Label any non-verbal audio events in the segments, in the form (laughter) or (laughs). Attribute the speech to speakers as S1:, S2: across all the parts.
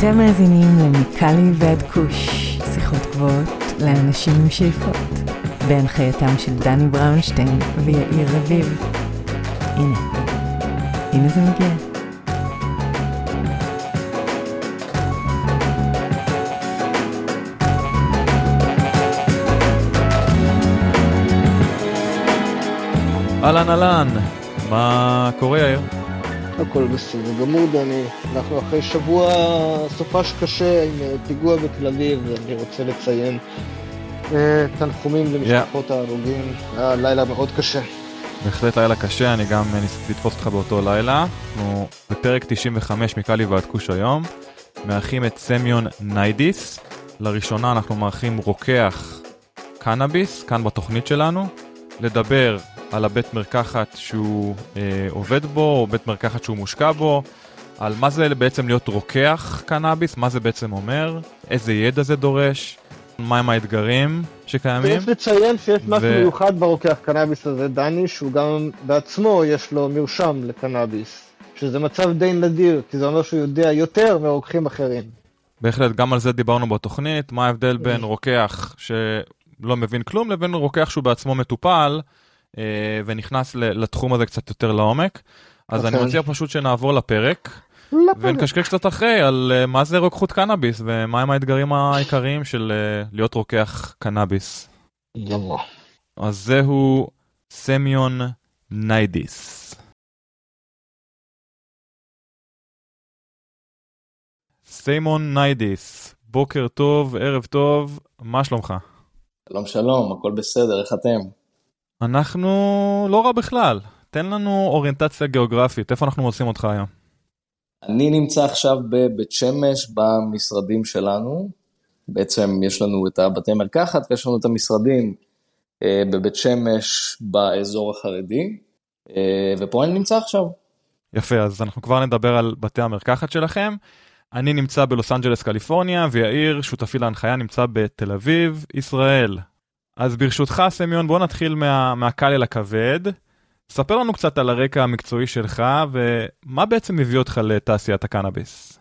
S1: אתם מאזינים למיקלי ועד כוש, שיחות גבוהות לאנשים עם שאיפות, בהנחייתם של דני בראונשטיין ויאיר רביב. הנה, הנה זה מגיע.
S2: אהלן אהלן, מה קורה יאיר?
S3: הכל בסדר גמור דני, אנחנו אחרי שבוע סופש קשה עם אה, פיגוע בתל אביב ואני רוצה לציין אה, תנחומים למשפחות ההרוגים, היה לילה מאוד קשה.
S2: בהחלט לילה קשה, אני גם אה, ניסיתי לתפוס אותך באותו לילה. אנחנו בפרק 95 מקאלי ועד כוש היום, מארחים את סמיון ניידיס. לראשונה אנחנו מארחים רוקח קנאביס, כאן בתוכנית שלנו, לדבר על הבית מרקחת שהוא אה, עובד בו, או בית מרקחת שהוא מושקע בו, על מה זה בעצם להיות רוקח קנאביס, מה זה בעצם אומר, איזה ידע זה דורש, מהם האתגרים שקיימים.
S3: צריך לציין שיש משהו ו... מיוחד ברוקח קנאביס הזה, דני, שהוא גם בעצמו יש לו מרשם לקנאביס, שזה מצב די נדיר, כי זה אומר שהוא יודע יותר מרוקחים אחרים.
S2: בהחלט, גם על זה דיברנו בתוכנית, מה ההבדל בין רוקח שלא מבין כלום לבין רוקח שהוא בעצמו מטופל. אה, ונכנס לתחום הזה קצת יותר לעומק. אז אני נכון. מציע פשוט שנעבור לפרק. ונקשקש קצת אחרי על uh, מה זה רוקחות קנאביס ומהם האתגרים העיקריים של uh, להיות רוקח קנאביס.
S3: גמור.
S2: אז זהו סמיון ניידיס. סיימון ניידיס, בוקר טוב, ערב טוב, מה שלומך?
S4: שלום שלום, הכל בסדר, איך אתם?
S2: אנחנו לא רע בכלל. תן לנו אוריינטציה גיאוגרפית, איפה אנחנו מוצאים אותך היום?
S4: אני נמצא עכשיו בבית שמש במשרדים שלנו. בעצם יש לנו את הבתי מרקחת ויש לנו את המשרדים אה, בבית שמש באזור החרדי, אה, ופה אני נמצא עכשיו.
S2: יפה, אז אנחנו כבר נדבר על בתי המרקחת שלכם. אני נמצא בלוס אנג'לס, קליפורניה, ויאיר, שותפי להנחיה, נמצא בתל אביב, ישראל. אז ברשותך, סמיון, בוא נתחיל מה, מהקל אל הכבד. ספר לנו קצת על הרקע המקצועי שלך, ומה בעצם הביא אותך לתעשיית הקנאביס.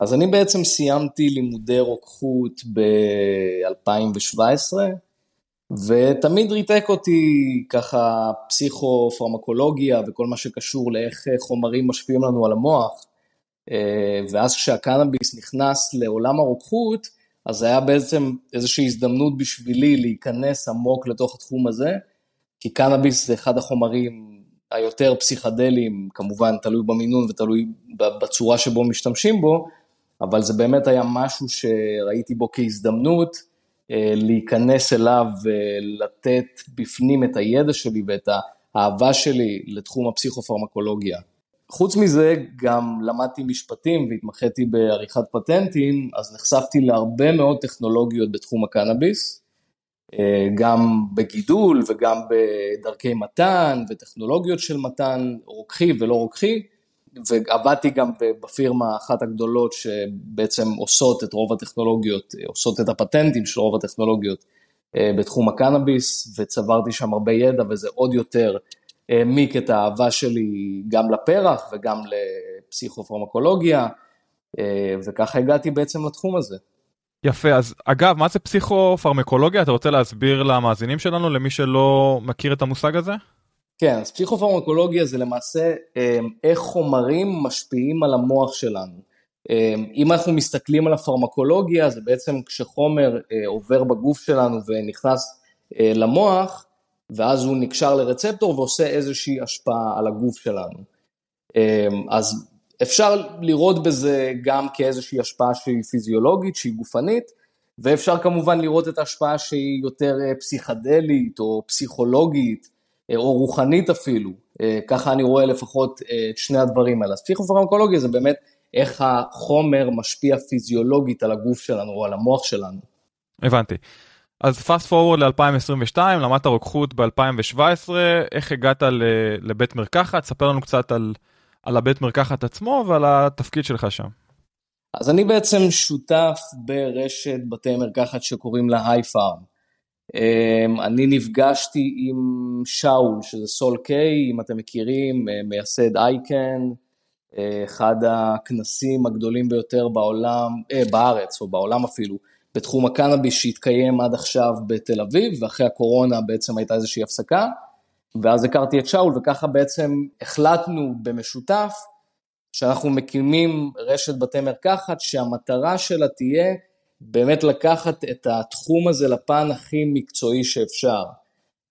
S4: אז אני בעצם סיימתי לימודי רוקחות ב-2017, ותמיד ריתק אותי ככה פסיכו-פרמקולוגיה וכל מה שקשור לאיך חומרים משפיעים לנו על המוח. אה, ואז כשהקנאביס נכנס לעולם הרוקחות, אז זה היה בעצם איזושהי הזדמנות בשבילי להיכנס עמוק לתוך התחום הזה, כי קנאביס זה אחד החומרים היותר פסיכדליים, כמובן תלוי במינון ותלוי בצורה שבו משתמשים בו, אבל זה באמת היה משהו שראיתי בו כהזדמנות אה, להיכנס אליו ולתת בפנים את הידע שלי ואת האהבה שלי לתחום הפסיכופרמקולוגיה. חוץ מזה, גם למדתי משפטים והתמחיתי בעריכת פטנטים, אז נחשפתי להרבה מאוד טכנולוגיות בתחום הקנאביס, אה, גם בגידול וגם בדרכי מתן וטכנולוגיות של מתן רוקחי ולא רוקחי, ועבדתי גם בפירמה אחת הגדולות שבעצם עושות את רוב הטכנולוגיות, עושות את הפטנטים של רוב הטכנולוגיות אה, בתחום הקנאביס, וצברתי שם הרבה ידע וזה עוד יותר העמיק את האהבה שלי גם לפרח וגם לפסיכופרמקולוגיה, אה, וככה הגעתי בעצם לתחום הזה.
S2: יפה, אז אגב, מה זה פסיכופרמקולוגיה? אתה רוצה להסביר למאזינים שלנו, למי שלא מכיר את המושג הזה?
S4: כן, אז פסיכופרמקולוגיה זה למעשה אה, איך חומרים משפיעים על המוח שלנו. אה, אם אנחנו מסתכלים על הפרמקולוגיה, זה בעצם כשחומר עובר בגוף שלנו ונכנס למוח, ואז הוא נקשר לרצפטור ועושה איזושהי השפעה על הגוף שלנו. אמ, אז אפשר לראות בזה גם כאיזושהי השפעה שהיא פיזיולוגית, שהיא גופנית, ואפשר כמובן לראות את ההשפעה שהיא יותר אה, פסיכדלית או פסיכולוגית אה, או רוחנית אפילו. אה, ככה אני רואה לפחות את שני הדברים האלה. אז פסיכופרמקולוגיה זה באמת איך החומר משפיע פיזיולוגית על הגוף שלנו או על המוח שלנו.
S2: הבנתי. אז פאסט פורוורד ל-2022, למדת רוקחות ב-2017, איך הגעת לבית מרקחת? ספר לנו קצת על, על הבית מרקחת עצמו ועל התפקיד שלך שם.
S4: אז אני בעצם שותף ברשת בתי מרקחת שקוראים לה היי פארם. אמ, אני נפגשתי עם שאול, שזה סול קיי, אם אתם מכירים, אה, מייסד אייקן, אחד הכנסים הגדולים ביותר בעולם, אה, בארץ, או בעולם אפילו, בתחום הקנאביס שהתקיים עד עכשיו בתל אביב, ואחרי הקורונה בעצם הייתה איזושהי הפסקה, ואז הכרתי את שאול, וככה בעצם החלטנו במשותף שאנחנו מקימים רשת בתי מרקחת שהמטרה שלה תהיה באמת לקחת את התחום הזה לפן הכי מקצועי שאפשר.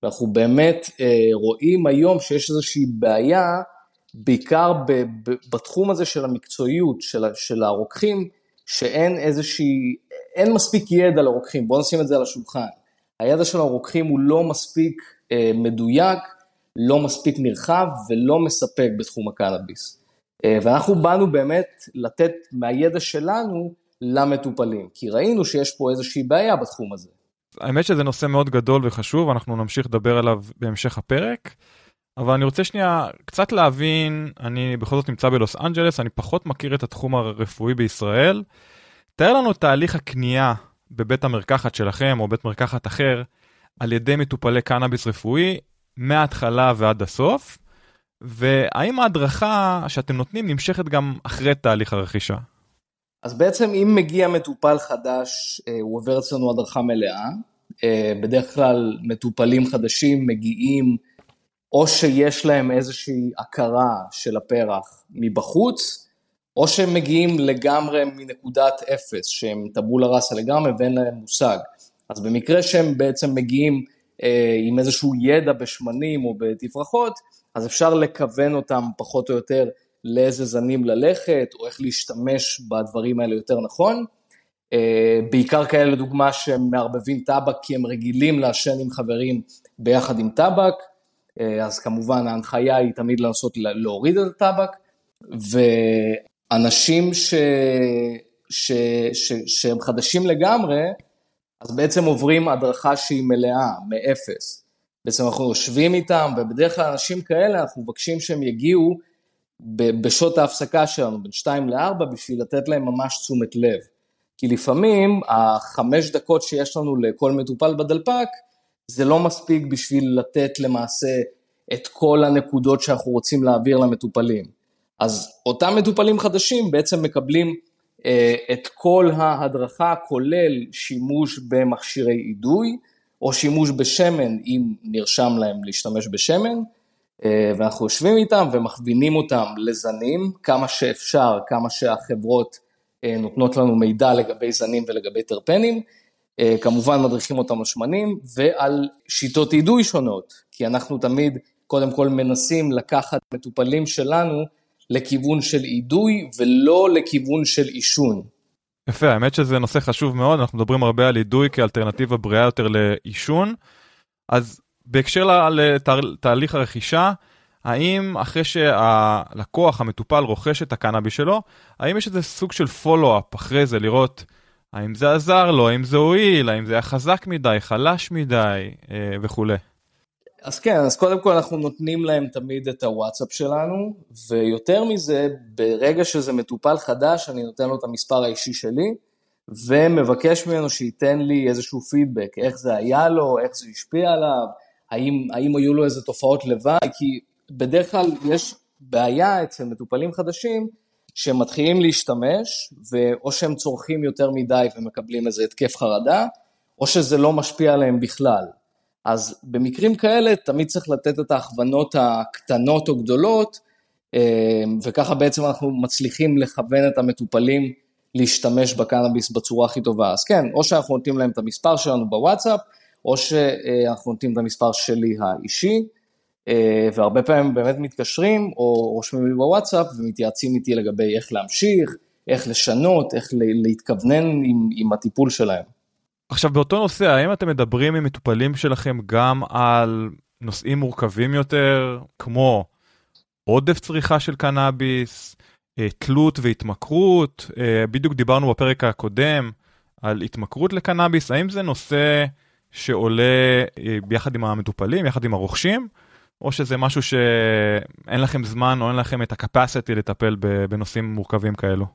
S4: ואנחנו באמת אה, רואים היום שיש איזושהי בעיה, בעיקר ב, ב, בתחום הזה של המקצועיות של, של הרוקחים, שאין איזושהי, אין מספיק ידע לרוקחים, בואו נשים את זה על השולחן. הידע של הרוקחים הוא לא מספיק אה, מדויק, לא מספיק נרחב ולא מספק בתחום הקנאביס. אה, ואנחנו באנו באמת לתת מהידע שלנו למטופלים, כי ראינו שיש פה איזושהי בעיה בתחום הזה.
S2: האמת שזה נושא מאוד גדול וחשוב, אנחנו נמשיך לדבר עליו בהמשך הפרק. אבל אני רוצה שנייה קצת להבין, אני בכל זאת נמצא בלוס אנג'לס, אני פחות מכיר את התחום הרפואי בישראל. תאר לנו את תהליך הקנייה בבית המרקחת שלכם או בית מרקחת אחר על ידי מטופלי קנאביס רפואי מההתחלה ועד הסוף, והאם ההדרכה שאתם נותנים נמשכת גם אחרי תהליך הרכישה?
S4: אז בעצם אם מגיע מטופל חדש, אה, הוא עובר אצלנו הדרכה מלאה. אה, בדרך כלל מטופלים חדשים מגיעים או שיש להם איזושהי הכרה של הפרח מבחוץ, או שהם מגיעים לגמרי מנקודת אפס, שהם טבולה ראסה לגמרי ואין להם מושג. אז במקרה שהם בעצם מגיעים אה, עם איזשהו ידע בשמנים או בתפרחות, אז אפשר לכוון אותם פחות או יותר לאיזה זנים ללכת, או איך להשתמש בדברים האלה יותר נכון. אה, בעיקר כאלה, לדוגמה, שהם מערבבים טבק כי הם רגילים לעשן עם חברים ביחד עם טבק, אז כמובן ההנחיה היא תמיד לנסות להוריד את הטבק, ואנשים ש... ש... ש... שהם חדשים לגמרי, אז בעצם עוברים הדרכה שהיא מלאה, מאפס. בעצם אנחנו יושבים איתם, ובדרך כלל אנשים כאלה, אנחנו מבקשים שהם יגיעו בשעות ההפסקה שלנו, בין 2 ל-4, בשביל לתת להם ממש תשומת לב. כי לפעמים החמש דקות שיש לנו לכל מטופל בדלפק, זה לא מספיק בשביל לתת למעשה את כל הנקודות שאנחנו רוצים להעביר למטופלים. אז אותם מטופלים חדשים בעצם מקבלים אה, את כל ההדרכה, כולל שימוש במכשירי אידוי, או שימוש בשמן, אם נרשם להם להשתמש בשמן, אה, ואנחנו יושבים איתם ומכווינים אותם לזנים, כמה שאפשר, כמה שהחברות אה, נותנות לנו מידע לגבי זנים ולגבי טרפנים, כמובן מדריכים אותם על שמנים ועל שיטות אידוי שונות, כי אנחנו תמיד קודם כל מנסים לקחת מטופלים שלנו לכיוון של אידוי ולא לכיוון של עישון.
S2: יפה, האמת שזה נושא חשוב מאוד, אנחנו מדברים הרבה על אידוי כאלטרנטיבה בריאה יותר לעישון, אז בהקשר לתהליך הרכישה, האם אחרי שהלקוח, המטופל, רוכש את הקנאביס שלו, האם יש איזה סוג של פולו-אפ אחרי זה, לראות האם זה עזר לו, האם זה הועיל, האם זה היה חזק מדי, חלש מדי? אה, וכולי?
S4: אז כן, אז קודם כל אנחנו נותנים להם תמיד את הוואטסאפ שלנו, ויותר מזה, ברגע שזה מטופל חדש, אני נותן לו את המספר האישי שלי, ומבקש ממנו שייתן לי איזשהו פידבק, איך זה היה לו, איך זה השפיע עליו, האם, האם היו לו איזה תופעות לוואי, כי בדרך כלל יש בעיה אצל מטופלים חדשים, שהם מתחילים להשתמש, ואו שהם צורכים יותר מדי ומקבלים איזה התקף חרדה, או שזה לא משפיע עליהם בכלל. אז במקרים כאלה תמיד צריך לתת את ההכוונות הקטנות או גדולות, אה, וככה בעצם אנחנו מצליחים לכוון את המטופלים להשתמש בקנאביס בצורה הכי טובה. אז כן, או שאנחנו נותנים להם את המספר שלנו בוואטסאפ, או שאנחנו נותנים את המספר שלי האישי, והרבה פעמים באמת מתקשרים או רושמים לי בוואטסאפ ומתייעצים איתי לגבי איך להמשיך, איך לשנות, איך להתכוונן עם, עם הטיפול שלהם.
S2: עכשיו באותו נושא, האם אתם מדברים עם מטופלים שלכם גם על נושאים מורכבים יותר, כמו עודף צריכה של קנאביס, אה, תלות והתמכרות, אה, בדיוק דיברנו בפרק הקודם על התמכרות לקנאביס, האם זה נושא שעולה ביחד עם המטופלים, יחד עם הרוכשים, או שזה משהו שאין לכם זמן או אין לכם את ה-capacity לטפל בנושאים מורכבים כאלו?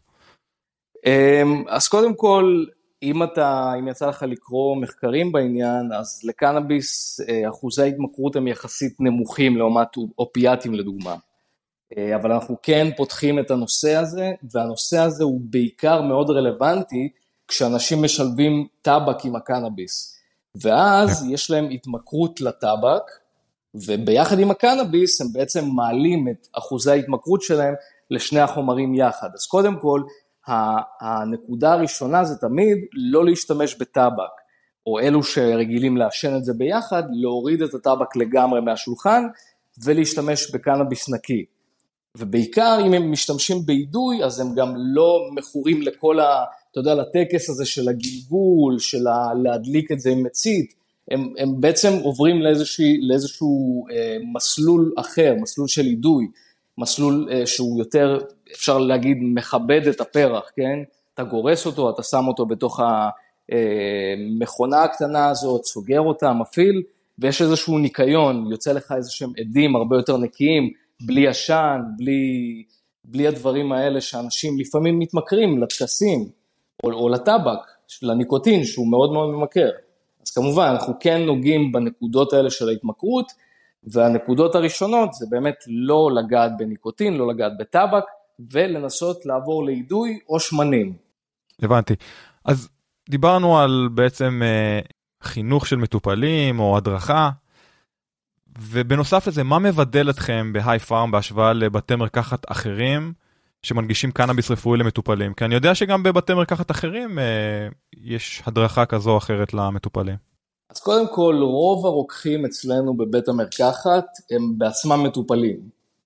S4: אמ, אז קודם כל, אם אתה, אם יצא לך לקרוא מחקרים בעניין, אז לקנאביס אה, אחוזי ההתמכרות הם יחסית נמוכים לעומת אופיאטים לדוגמה. אה, אבל אנחנו כן פותחים את הנושא הזה, והנושא הזה הוא בעיקר מאוד רלוונטי כשאנשים משלבים טבק עם הקנאביס. ואז כן. יש להם התמכרות לטבק, וביחד עם הקנאביס הם בעצם מעלים את אחוזי ההתמכרות שלהם לשני החומרים יחד. אז קודם כל, הנקודה הראשונה זה תמיד לא להשתמש בטבק, או אלו שרגילים לעשן את זה ביחד, להוריד את הטבק לגמרי מהשולחן ולהשתמש בקנאביס נקי. ובעיקר אם הם משתמשים באידוי, אז הם גם לא מכורים לכל ה... אתה יודע, לטקס הזה של הגלגול, של. להדליק את זה עם מצית, הם, הם בעצם עוברים לאיזשהו, לאיזשהו אה, מסלול אחר, מסלול של אידוי, מסלול אה, שהוא יותר, אפשר להגיד, מכבד את הפרח, כן? אתה גורס אותו, אתה שם אותו בתוך המכונה אה, הקטנה הזאת, סוגר אותה, מפעיל, ויש איזשהו ניקיון, יוצא לך איזה שהם עדים הרבה יותר נקיים, בלי עשן, בלי, בלי הדברים האלה שאנשים לפעמים מתמכרים לטקסים או, או לטבק, לניקוטין, שהוא מאוד מאוד ממכר. אז כמובן, אנחנו כן נוגעים בנקודות האלה של ההתמכרות, והנקודות הראשונות זה באמת לא לגעת בניקוטין, לא לגעת בטבק, ולנסות לעבור לאידוי או שמנים.
S2: הבנתי. אז דיברנו על בעצם אה, חינוך של מטופלים או הדרכה, ובנוסף לזה, מה מבדל אתכם בהיי פארם בהשוואה לבתי מרקחת אחרים שמנגישים קנאביס רפואי למטופלים? כי אני יודע שגם בבתי מרקחת אחרים אה, יש הדרכה כזו או אחרת למטופלים.
S4: אז קודם כל, רוב הרוקחים אצלנו בבית המרקחת הם בעצמם מטופלים,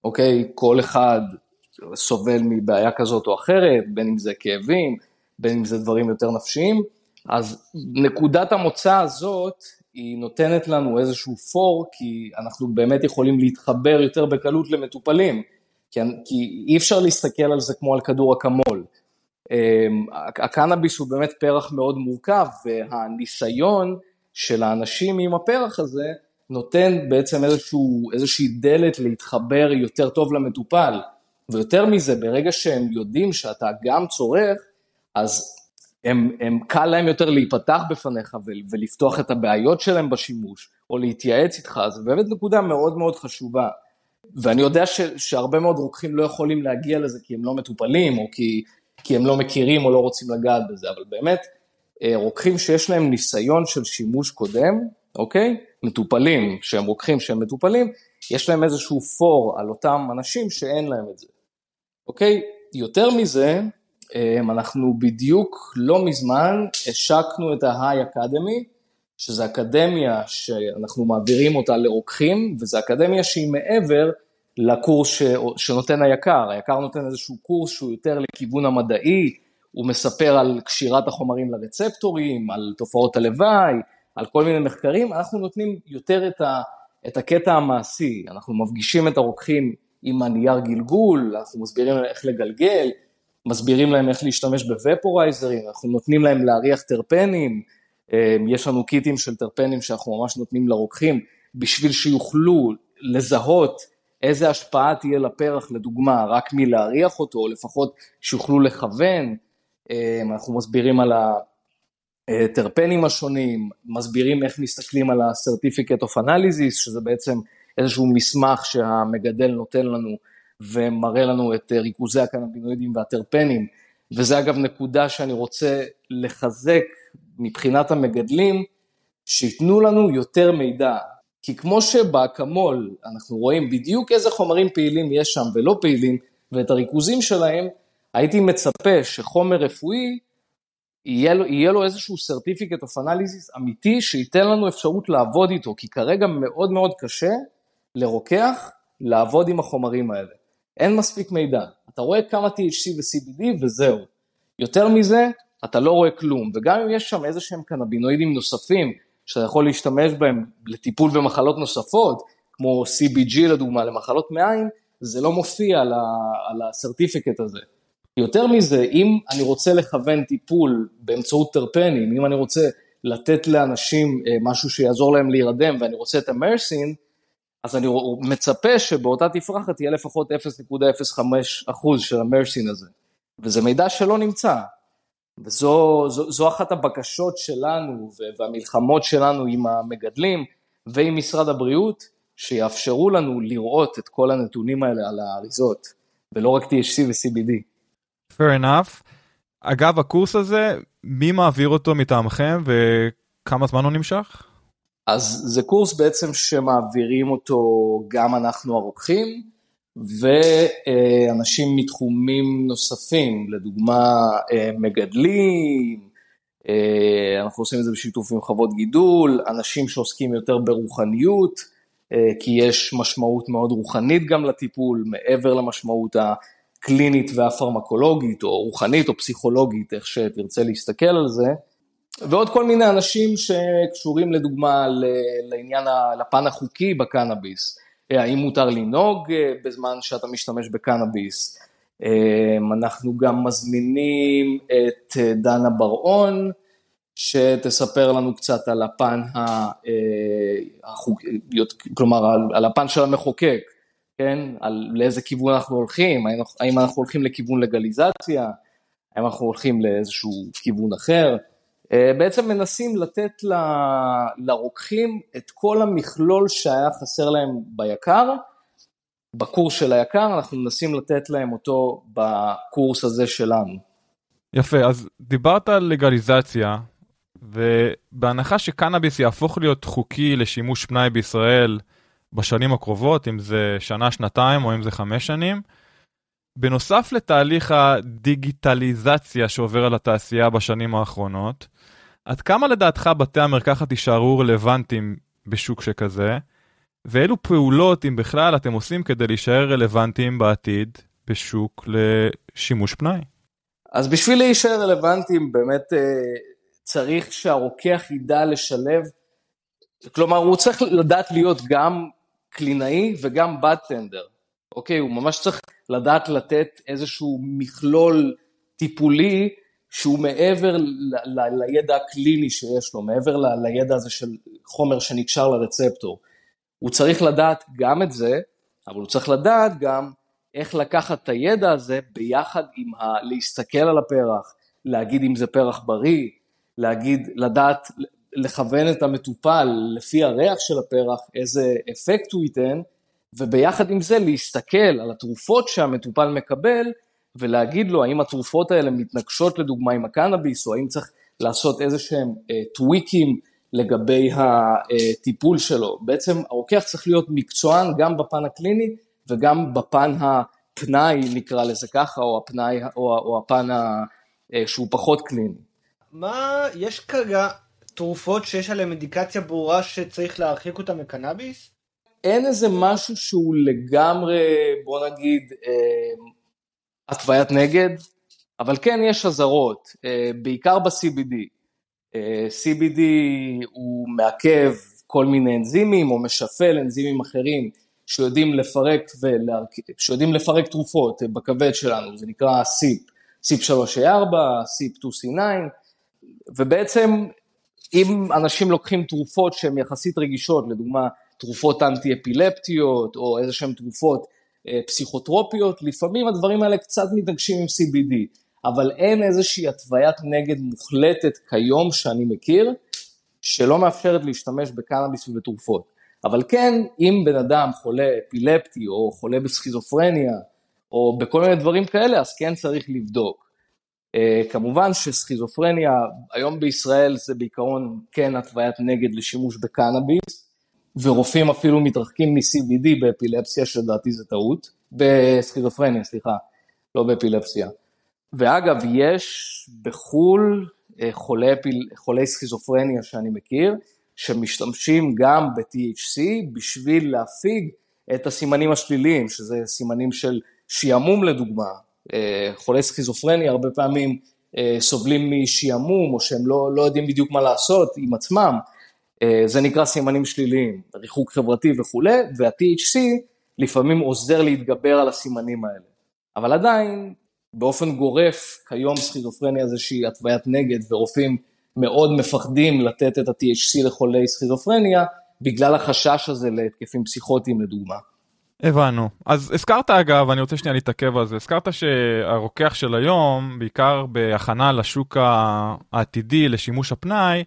S4: אוקיי? כל אחד סובל מבעיה כזאת או אחרת, בין אם זה כאבים, בין אם זה דברים יותר נפשיים, אז נקודת המוצא הזאת היא נותנת לנו איזשהו פור, כי אנחנו באמת יכולים להתחבר יותר בקלות למטופלים, כי, כי אי אפשר להסתכל על זה כמו על כדור אקמול. אמ, הקנאביס הוא באמת פרח מאוד מורכב, והניסיון של האנשים עם הפרח הזה נותן בעצם איזשהו, איזושהי דלת להתחבר יותר טוב למטופל. ויותר מזה, ברגע שהם יודעים שאתה גם צורך, אז הם, הם קל להם יותר להיפתח בפניך ולפתוח את הבעיות שלהם בשימוש, או להתייעץ איתך, זו באמת נקודה מאוד מאוד חשובה. ואני יודע ש, שהרבה מאוד רוקחים לא יכולים להגיע לזה כי הם לא מטופלים, או כי, כי הם לא מכירים או לא רוצים לגעת בזה, אבל באמת, אה, רוקחים שיש להם ניסיון של שימוש קודם, אוקיי? מטופלים, שהם רוקחים שהם מטופלים, יש להם איזשהו פור על אותם אנשים שאין להם את זה, אוקיי? יותר מזה, אמ, אנחנו בדיוק לא מזמן השקנו את ה-High Academy, שזו אקדמיה שאנחנו מעבירים אותה לרוקחים, וזו אקדמיה שהיא מעבר לקורס ש... שנותן היקר. היקר נותן איזשהו קורס שהוא יותר לכיוון המדעי, הוא מספר על קשירת החומרים לרצפטורים, על תופעות הלוואי, על כל מיני מחקרים, אנחנו נותנים יותר את, ה... את הקטע המעשי, אנחנו מפגישים את הרוקחים עם הנייר גלגול, אנחנו מסבירים איך לגלגל, מסבירים להם איך להשתמש בוופורייזרים, אנחנו נותנים להם להריח טרפנים, יש לנו קיטים של טרפנים שאנחנו ממש נותנים לרוקחים, בשביל שיוכלו לזהות איזה השפעה תהיה לפרח, לדוגמה, רק מלהריח אותו, או לפחות שיוכלו לכוון, אמ, אנחנו מסבירים על הטרפנים השונים, מסבירים איך מסתכלים על ה-Certificate of Analysis, שזה בעצם איזשהו מסמך שהמגדל נותן לנו ומראה לנו את ריכוזי הקנבינואידים והטרפנים, וזה אגב נקודה שאני רוצה לחזק מבחינת המגדלים, שייתנו לנו יותר מידע. כי כמו שבאקמול אנחנו רואים בדיוק איזה חומרים פעילים יש שם ולא פעילים, ואת הריכוזים שלהם, הייתי מצפה שחומר רפואי, יהיה לו, יהיה לו איזשהו certificate of analysis אמיתי, שייתן לנו אפשרות לעבוד איתו, כי כרגע מאוד מאוד קשה לרוקח לעבוד עם החומרים האלה. אין מספיק מידע. אתה רואה כמה THC ו-CBD וזהו. יותר מזה, אתה לא רואה כלום. וגם אם יש שם איזה שהם קנבינואידים נוספים, שאתה יכול להשתמש בהם לטיפול במחלות נוספות, כמו CBG לדוגמה, למחלות מעיים, זה לא מופיע על ה-certificate הזה. יותר מזה, אם אני רוצה לכוון טיפול באמצעות טרפנים, אם אני רוצה לתת לאנשים אה, משהו שיעזור להם להירדם ואני רוצה את המרסין, אז אני מצפה שבאותה תפרחת תהיה לפחות 0.05% של המרסין הזה, וזה מידע שלא נמצא. וזו זו, זו אחת הבקשות שלנו והמלחמות שלנו עם המגדלים ועם משרד הבריאות, שיאפשרו לנו לראות את כל הנתונים האלה על האריזות, ולא רק THC ו-CBD.
S2: fair enough. אגב, הקורס הזה, מי מעביר אותו מטעמכם וכמה זמן הוא נמשך?
S4: אז זה קורס בעצם שמעבירים אותו גם אנחנו הרוקחים ואנשים מתחומים נוספים, לדוגמה אה, מגדלים, אה, אנחנו עושים את זה בשיתוף עם חוות גידול, אנשים שעוסקים יותר ברוחניות, אה, כי יש משמעות מאוד רוחנית גם לטיפול, מעבר למשמעות הקלינית והפרמקולוגית, או רוחנית או פסיכולוגית, איך שתרצה להסתכל על זה. ועוד כל מיני אנשים שקשורים לדוגמה לעניין, לפן החוקי בקנאביס, האם מותר לנהוג אה, בזמן שאתה משתמש בקנאביס. אה, אנחנו גם מזמינים את אה, דנה בר-און, שתספר לנו קצת על הפן, החוק, כלומר על הפן של המחוקק, כן? על לאיזה כיוון אנחנו הולכים, האם אנחנו הולכים לכיוון לגליזציה, האם אנחנו הולכים לאיזשהו כיוון אחר. אה, בעצם מנסים לתת ל, לרוקחים את כל המכלול שהיה חסר להם ביקר, בקורס של היקר, אנחנו מנסים לתת להם אותו בקורס הזה שלנו.
S2: יפה, אז דיברת על לגליזציה, ובהנחה שקנאביס יהפוך להיות חוקי לשימוש פנאי בישראל בשנים הקרובות, אם זה שנה, שנתיים או אם זה חמש שנים, בנוסף לתהליך הדיגיטליזציה שעובר על התעשייה בשנים האחרונות, עד כמה לדעתך בתי המרקחת יישארו רלוונטיים בשוק שכזה, ואילו פעולות, אם בכלל, אתם עושים כדי להישאר רלוונטיים בעתיד בשוק לשימוש פנאי?
S4: אז בשביל להישאר רלוונטיים, באמת אה, צריך שהרוקח ידע לשלב, כלומר, הוא צריך לדעת להיות גם קלינאי וגם בד טנדר. אוקיי, הוא ממש צריך לדעת לתת איזשהו מכלול טיפולי שהוא מעבר ל- ל- לידע הקליני שיש לו, מעבר ל- לידע הזה של חומר שנקשר לרצפטור. הוא צריך לדעת גם את זה, אבל הוא צריך לדעת גם איך לקחת את הידע הזה ביחד עם ה... להסתכל על הפרח, להגיד אם זה פרח בריא, להגיד, לדעת, לכוון את המטופל לפי הריח של הפרח, איזה אפקט הוא ייתן, וביחד עם זה להסתכל על התרופות שהמטופל מקבל ולהגיד לו האם התרופות האלה מתנגשות לדוגמה עם הקנאביס או האם צריך לעשות איזה שהם אה, טוויקים לגבי הטיפול שלו. בעצם הרוקח צריך להיות מקצוען גם בפן הקליני וגם בפן הפנאי נקרא לזה ככה או הפנאי או, או הפן ה, אה, שהוא פחות קליני.
S5: מה יש כרגע תרופות שיש עליהן אינדיקציה ברורה שצריך להרחיק אותן מקנאביס?
S4: אין איזה משהו שהוא לגמרי, בוא נגיד, אה, התוויית נגד, אבל כן יש אזהרות, אה, בעיקר ב-CBD. אה, CBD הוא מעכב כל מיני אנזימים או משפל אנזימים אחרים שיודעים לפרק, ולהרכ... שיודעים לפרק תרופות בכבד שלנו, זה נקרא SIP, SIP 3A4, SIP 2C9, ובעצם אם אנשים לוקחים תרופות שהן יחסית רגישות, לדוגמה תרופות אנטי-אפילפטיות או איזה שהן תרופות אה, פסיכוטרופיות, לפעמים הדברים האלה קצת מתנגשים עם CBD, אבל אין איזושהי התוויית נגד מוחלטת כיום שאני מכיר, שלא מאפשרת להשתמש בקנאביס ובתרופות. אבל כן, אם בן אדם חולה אפילפטי או חולה בסכיזופרניה או בכל מיני דברים כאלה, אז כן צריך לבדוק. Uh, כמובן שסכיזופרניה, היום בישראל זה בעיקרון כן התוויית נגד לשימוש בקנאביס, ורופאים אפילו מתרחקים מ-CBD באפילפסיה, שלדעתי זה טעות, בסכיזופרניה, סליחה, לא באפילפסיה. ואגב, יש בחו"ל אה, חולי, חולי סכיזופרניה שאני מכיר, שמשתמשים גם ב-THC בשביל להפיג את הסימנים השליליים, שזה סימנים של שעמום לדוגמה. אה, חולי סכיזופרניה הרבה פעמים אה, סובלים משעמום, או שהם לא, לא יודעים בדיוק מה לעשות עם עצמם, זה נקרא סימנים שליליים, ריחוק חברתי וכולי, וה-THC לפעמים עוזר להתגבר על הסימנים האלה. אבל עדיין, באופן גורף, כיום סכיזופרניה זה איזושהי התוויית נגד, ורופאים מאוד מפחדים לתת את ה-THC לחולי סכיזופרניה, בגלל החשש הזה להתקפים פסיכוטיים לדוגמה.
S2: הבנו. אז הזכרת אגב, אני רוצה שנייה להתעכב על זה, הזכרת שהרוקח של היום, בעיקר בהכנה לשוק העתידי, לשימוש הפנאי,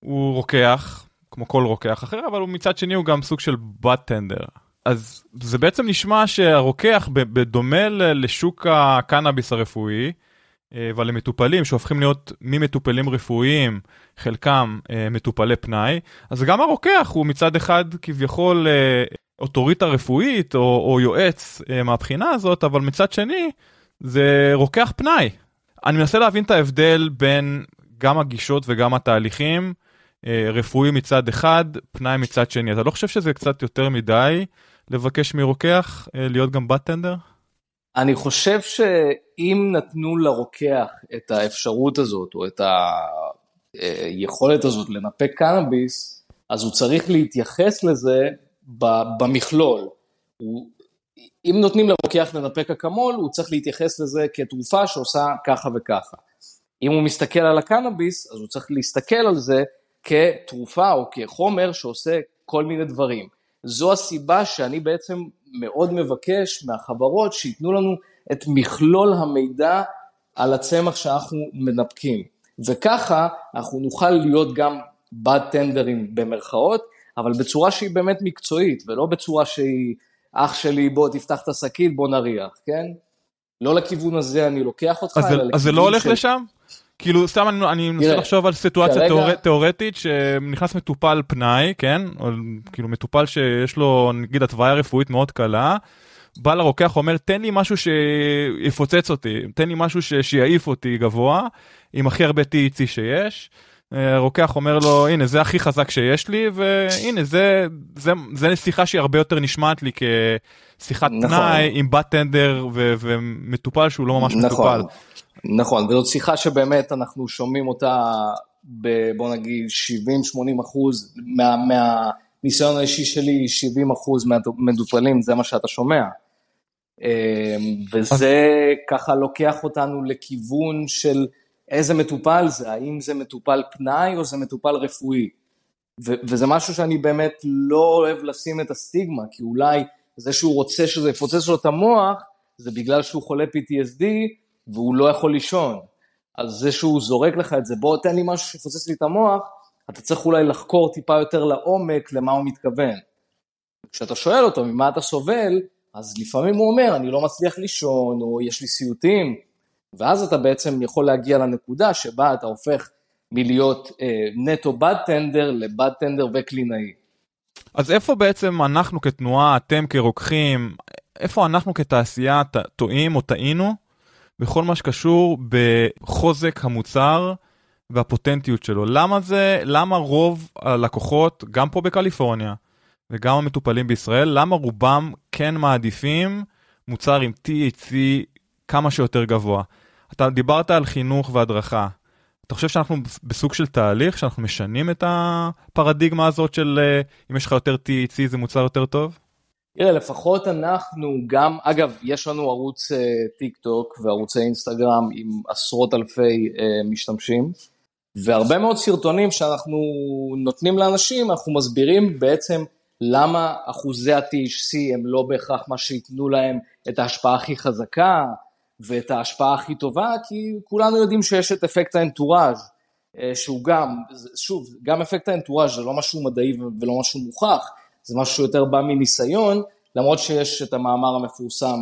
S2: הוא רוקח, כמו כל רוקח אחר, אבל מצד שני הוא גם סוג של בטנדר. אז זה בעצם נשמע שהרוקח, בדומה לשוק הקנאביס הרפואי, אה, אבל למטופלים שהופכים להיות ממטופלים רפואיים, חלקם אה, מטופלי פנאי, אז גם הרוקח הוא מצד אחד כביכול אה, אוטוריטה רפואית או, או יועץ מהבחינה הזאת, אבל מצד שני זה רוקח פנאי. אני מנסה להבין את ההבדל בין גם הגישות וגם התהליכים, רפואי מצד אחד, פנאי מצד שני. אתה לא חושב שזה קצת יותר מדי לבקש מרוקח להיות גם בת טנדר?
S4: אני חושב שאם נתנו לרוקח את האפשרות הזאת, או את היכולת הזאת לנפק קנאביס, אז הוא צריך להתייחס לזה במכלול. הוא, אם נותנים לרוקח לנפק אקמול, הוא צריך להתייחס לזה כתרופה שעושה ככה וככה. אם הוא מסתכל על הקנאביס, אז הוא צריך להסתכל על זה כתרופה או כחומר שעושה כל מיני דברים. זו הסיבה שאני בעצם מאוד מבקש מהחברות שייתנו לנו את מכלול המידע על הצמח שאנחנו מנפקים. וככה אנחנו נוכל להיות גם בד טנדרים במרכאות, אבל בצורה שהיא באמת מקצועית, ולא בצורה שהיא, אח שלי, בוא תפתח את השקית, בוא נריח, כן? לא לכיוון הזה אני לוקח אותך,
S2: אז אלא לכיוון של... אז זה לא הולך של... לשם? כאילו סתם אני, אני מנסה לחשוב על סיטואציה כרגע... תיאור, תיאורטית שנכנס מטופל פנאי, כן? או כאילו מטופל שיש לו נגיד התוויה רפואית מאוד קלה, בא לרוקח אומר תן לי משהו שיפוצץ אותי, תן לי משהו ש... שיעיף אותי גבוה, עם הכי הרבה TEC שיש. הרוקח אומר לו הנה זה הכי חזק שיש לי והנה זה זה זה שיחה שהיא הרבה יותר נשמעת לי כשיחת נכון. פנאי עם בת טנדר ומטופל שהוא לא ממש נכון. מטופל.
S4: נכון, וזאת שיחה שבאמת אנחנו שומעים אותה, ב, בוא נגיד 70-80 אחוז מה, מהניסיון האישי שלי, 70 אחוז מהמטופלים, זה מה שאתה שומע. אמ, וזה ככה לוקח אותנו לכיוון של איזה מטופל זה, האם זה מטופל פנאי או זה מטופל רפואי. ו- וזה משהו שאני באמת לא אוהב לשים את הסטיגמה, כי אולי זה שהוא רוצה שזה יפוצץ לו את המוח, זה בגלל שהוא חולה PTSD, והוא לא יכול לישון. אז זה שהוא זורק לך את זה, בוא תן לי משהו שיפוצץ לי את המוח, אתה צריך אולי לחקור טיפה יותר לעומק למה הוא מתכוון. כשאתה שואל אותו ממה אתה סובל, אז לפעמים הוא אומר, אני לא מצליח לישון, או יש לי סיוטים, ואז אתה בעצם יכול להגיע לנקודה שבה אתה הופך מלהיות אה, נטו בד טנדר לבד טנדר וקלינאי.
S2: אז איפה בעצם אנחנו כתנועה, אתם כרוקחים, איפה אנחנו כתעשייה טועים או טעינו בכל מה שקשור בחוזק המוצר והפוטנטיות שלו. למה זה, למה רוב הלקוחות, גם פה בקליפורניה וגם המטופלים בישראל, למה רובם כן מעדיפים מוצר עם THC כמה שיותר גבוה? אתה דיברת על חינוך והדרכה. אתה חושב שאנחנו בסוג של תהליך, שאנחנו משנים את הפרדיגמה הזאת של אה, אם יש לך יותר THC זה מוצר יותר טוב?
S4: תראה, לפחות אנחנו גם, אגב, יש לנו ערוץ uh, טיק טוק וערוצי אינסטגרם עם עשרות אלפי uh, משתמשים, והרבה מאוד סרטונים שאנחנו נותנים לאנשים, אנחנו מסבירים בעצם למה אחוזי ה-THC הם לא בהכרח מה שייתנו להם את ההשפעה הכי חזקה ואת ההשפעה הכי טובה, כי כולנו יודעים שיש את אפקט האנטוראז' uh, שהוא גם, שוב, גם אפקט האנטוראז' זה לא משהו מדעי ולא משהו מוכח, זה משהו שיותר בא מניסיון, למרות שיש את המאמר המפורסם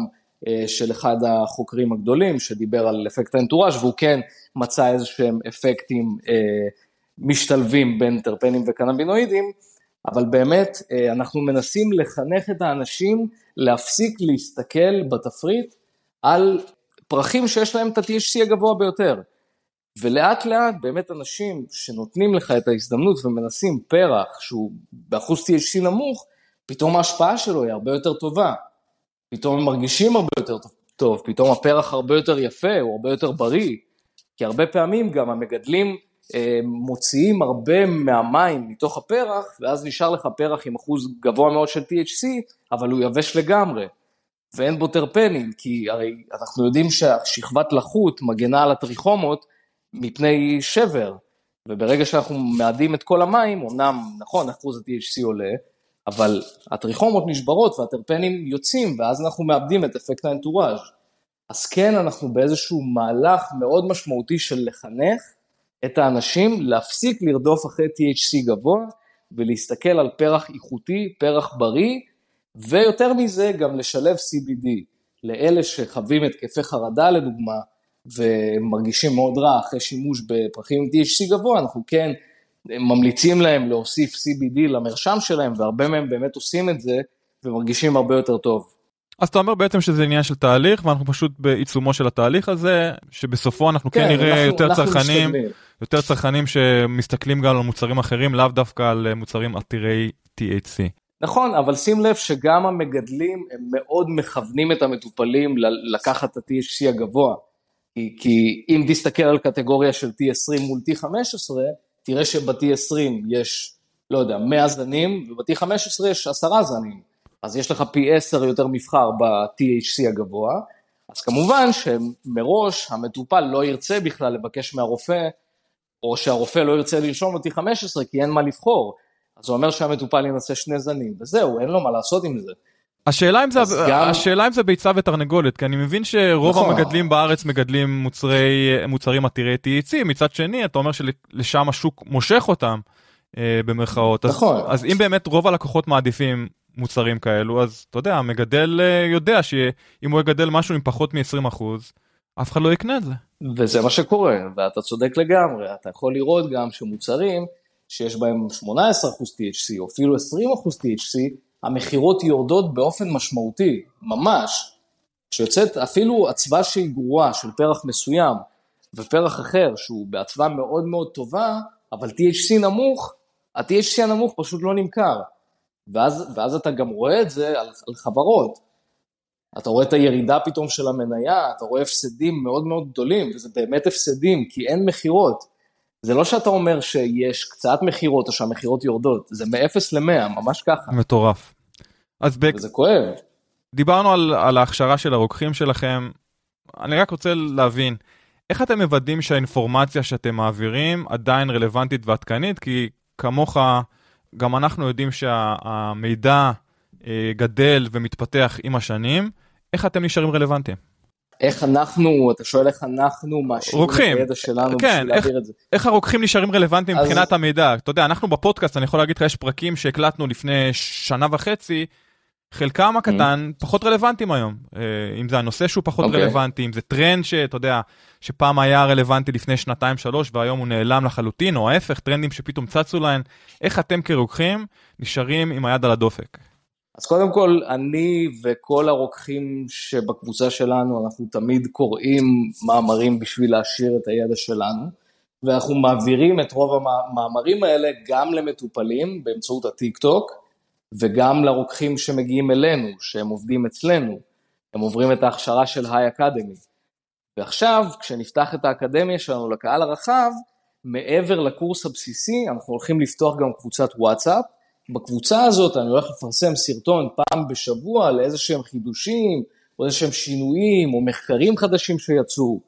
S4: אה, של אחד החוקרים הגדולים שדיבר על אפקט האנטוראז' והוא כן מצא איזה שהם אפקטים אה, משתלבים בין טרפנים וקנבינואידים, אבל באמת אה, אנחנו מנסים לחנך את האנשים להפסיק להסתכל בתפריט על פרחים שיש להם את ה-THC הגבוה ביותר. ולאט לאט באמת אנשים שנותנים לך את ההזדמנות ומנסים פרח שהוא באחוז THC נמוך, פתאום ההשפעה שלו היא הרבה יותר טובה. פתאום הם מרגישים הרבה יותר טוב, פתאום הפרח הרבה יותר יפה, הוא הרבה יותר בריא. כי הרבה פעמים גם המגדלים אה, מוציאים הרבה מהמים מתוך הפרח, ואז נשאר לך פרח עם אחוז גבוה מאוד של THC, אבל הוא יבש לגמרי. ואין בו טרפנים, כי הרי אנחנו יודעים שהשכבת לחות מגנה על הטריכומות מפני שבר, וברגע שאנחנו מאדים את כל המים, אמנם, נכון, אחוז ה-THC עולה, אבל הטריכומות נשברות והטרפנים יוצאים, ואז אנחנו מאבדים את אפקט האנטוראז'. אז כן, אנחנו באיזשהו מהלך מאוד משמעותי של לחנך את האנשים להפסיק לרדוף אחרי THC גבוה, ולהסתכל על פרח איכותי, פרח בריא, ויותר מזה גם לשלב CBD. לאלה שחווים התקפי חרדה לדוגמה, ומרגישים מאוד רע אחרי שימוש בפרחים עם THC גבוה, אנחנו כן ממליצים להם להוסיף CBD למרשם שלהם, והרבה מהם באמת עושים את זה, ומרגישים הרבה יותר טוב.
S2: אז אתה אומר בעצם שזה עניין של תהליך ואנחנו פשוט בעיצומו של התהליך הזה שבסופו אנחנו כן, כן נראה אנחנו, יותר אנחנו צרכנים משתגלים. יותר צרכנים שמסתכלים גם על מוצרים אחרים לאו דווקא על מוצרים עתירי THC.
S4: נכון אבל שים לב שגם המגדלים הם מאוד מכוונים את המטופלים לקחת את ה-THC הגבוה. כי, כי אם תסתכל על קטגוריה של T20 מול T15 תראה שב-T20 יש לא יודע 100 זנים וב-T15 יש 10 זנים. אז יש לך פי 10 יותר מבחר ב-THC הגבוה, אז כמובן שמראש המטופל לא ירצה בכלל לבקש מהרופא, או שהרופא לא ירצה לרשום אותי 15 כי אין מה לבחור. אז זה אומר שהמטופל ינסה שני זנים, וזהו, אין לו מה לעשות עם זה.
S2: השאלה אם זה, גם... השאלה אם זה ביצה ותרנגולת, כי אני מבין שרוב נכון. המגדלים בארץ מגדלים מוצרי, מוצרים עתירי THC, מצד שני אתה אומר שלשם השוק מושך אותם, אה, במרכאות. נכון. אז, אז אם באמת רוב הלקוחות מעדיפים מוצרים כאלו, אז אתה יודע, המגדל אה, יודע שאם הוא יגדל משהו עם פחות מ-20%, אף אחד לא יקנה את זה.
S4: וזה מה שקורה, ואתה צודק לגמרי, אתה יכול לראות גם שמוצרים שיש בהם 18% THC או אפילו 20% THC, המכירות יורדות באופן משמעותי, ממש. כשיוצאת אפילו אצווה שהיא גרועה של פרח מסוים, ופרח אחר שהוא באצווה מאוד מאוד טובה, אבל THC נמוך, ה-THC הנמוך פשוט לא נמכר. ואז, ואז אתה גם רואה את זה על, על חברות. אתה רואה את הירידה פתאום של המניה, אתה רואה הפסדים מאוד מאוד גדולים, וזה באמת הפסדים, כי אין מכירות. זה לא שאתה אומר שיש קצת מכירות או שהמכירות יורדות, זה מ-0 ל-100, ממש ככה.
S2: מטורף. אז בק...
S4: וזה כואב.
S2: דיברנו על, על ההכשרה של הרוקחים שלכם, אני רק רוצה להבין, איך אתם מוודאים שהאינפורמציה שאתם מעבירים עדיין רלוונטית ועדכנית? כי כמוך, גם אנחנו יודעים שהמידע אה, גדל ומתפתח עם השנים, איך אתם נשארים רלוונטיים?
S4: איך אנחנו, אתה שואל איך אנחנו מעשירים את הידע שלנו
S2: כן, בשביל איך, להעביר את זה. איך הרוקחים נשארים רלוונטיים אז... מבחינת המידע? אתה יודע, אנחנו בפודקאסט, אני יכול להגיד לך, יש פרקים שהקלטנו לפני שנה וחצי, חלקם הקטן mm-hmm. פחות רלוונטיים היום. אה, אם זה הנושא שהוא פחות okay. אוקיי. רלוונטי, אם זה טרנד שאתה יודע, שפעם היה רלוונטי לפני שנתיים שלוש והיום הוא נעלם לחלוטין, או ההפך, טרנדים שפתאום צצו להם, איך אתם כרוקחים נשארים עם היד על הדופק?
S4: אז קודם כל, אני וכל הרוקחים שבקבוצה שלנו, אנחנו תמיד קוראים מאמרים בשביל להשאיר את הידע שלנו, ואנחנו מעבירים את רוב המאמרים האלה גם למטופלים באמצעות הטיק טוק, וגם לרוקחים שמגיעים אלינו, שהם עובדים אצלנו, הם עוברים את ההכשרה של היי אקדמי. ועכשיו, כשנפתח את האקדמיה שלנו לקהל הרחב, מעבר לקורס הבסיסי, אנחנו הולכים לפתוח גם קבוצת וואטסאפ. בקבוצה הזאת אני הולך לפרסם סרטון פעם בשבוע לאיזה שהם חידושים, או איזה שהם שינויים, או מחקרים חדשים שיצאו,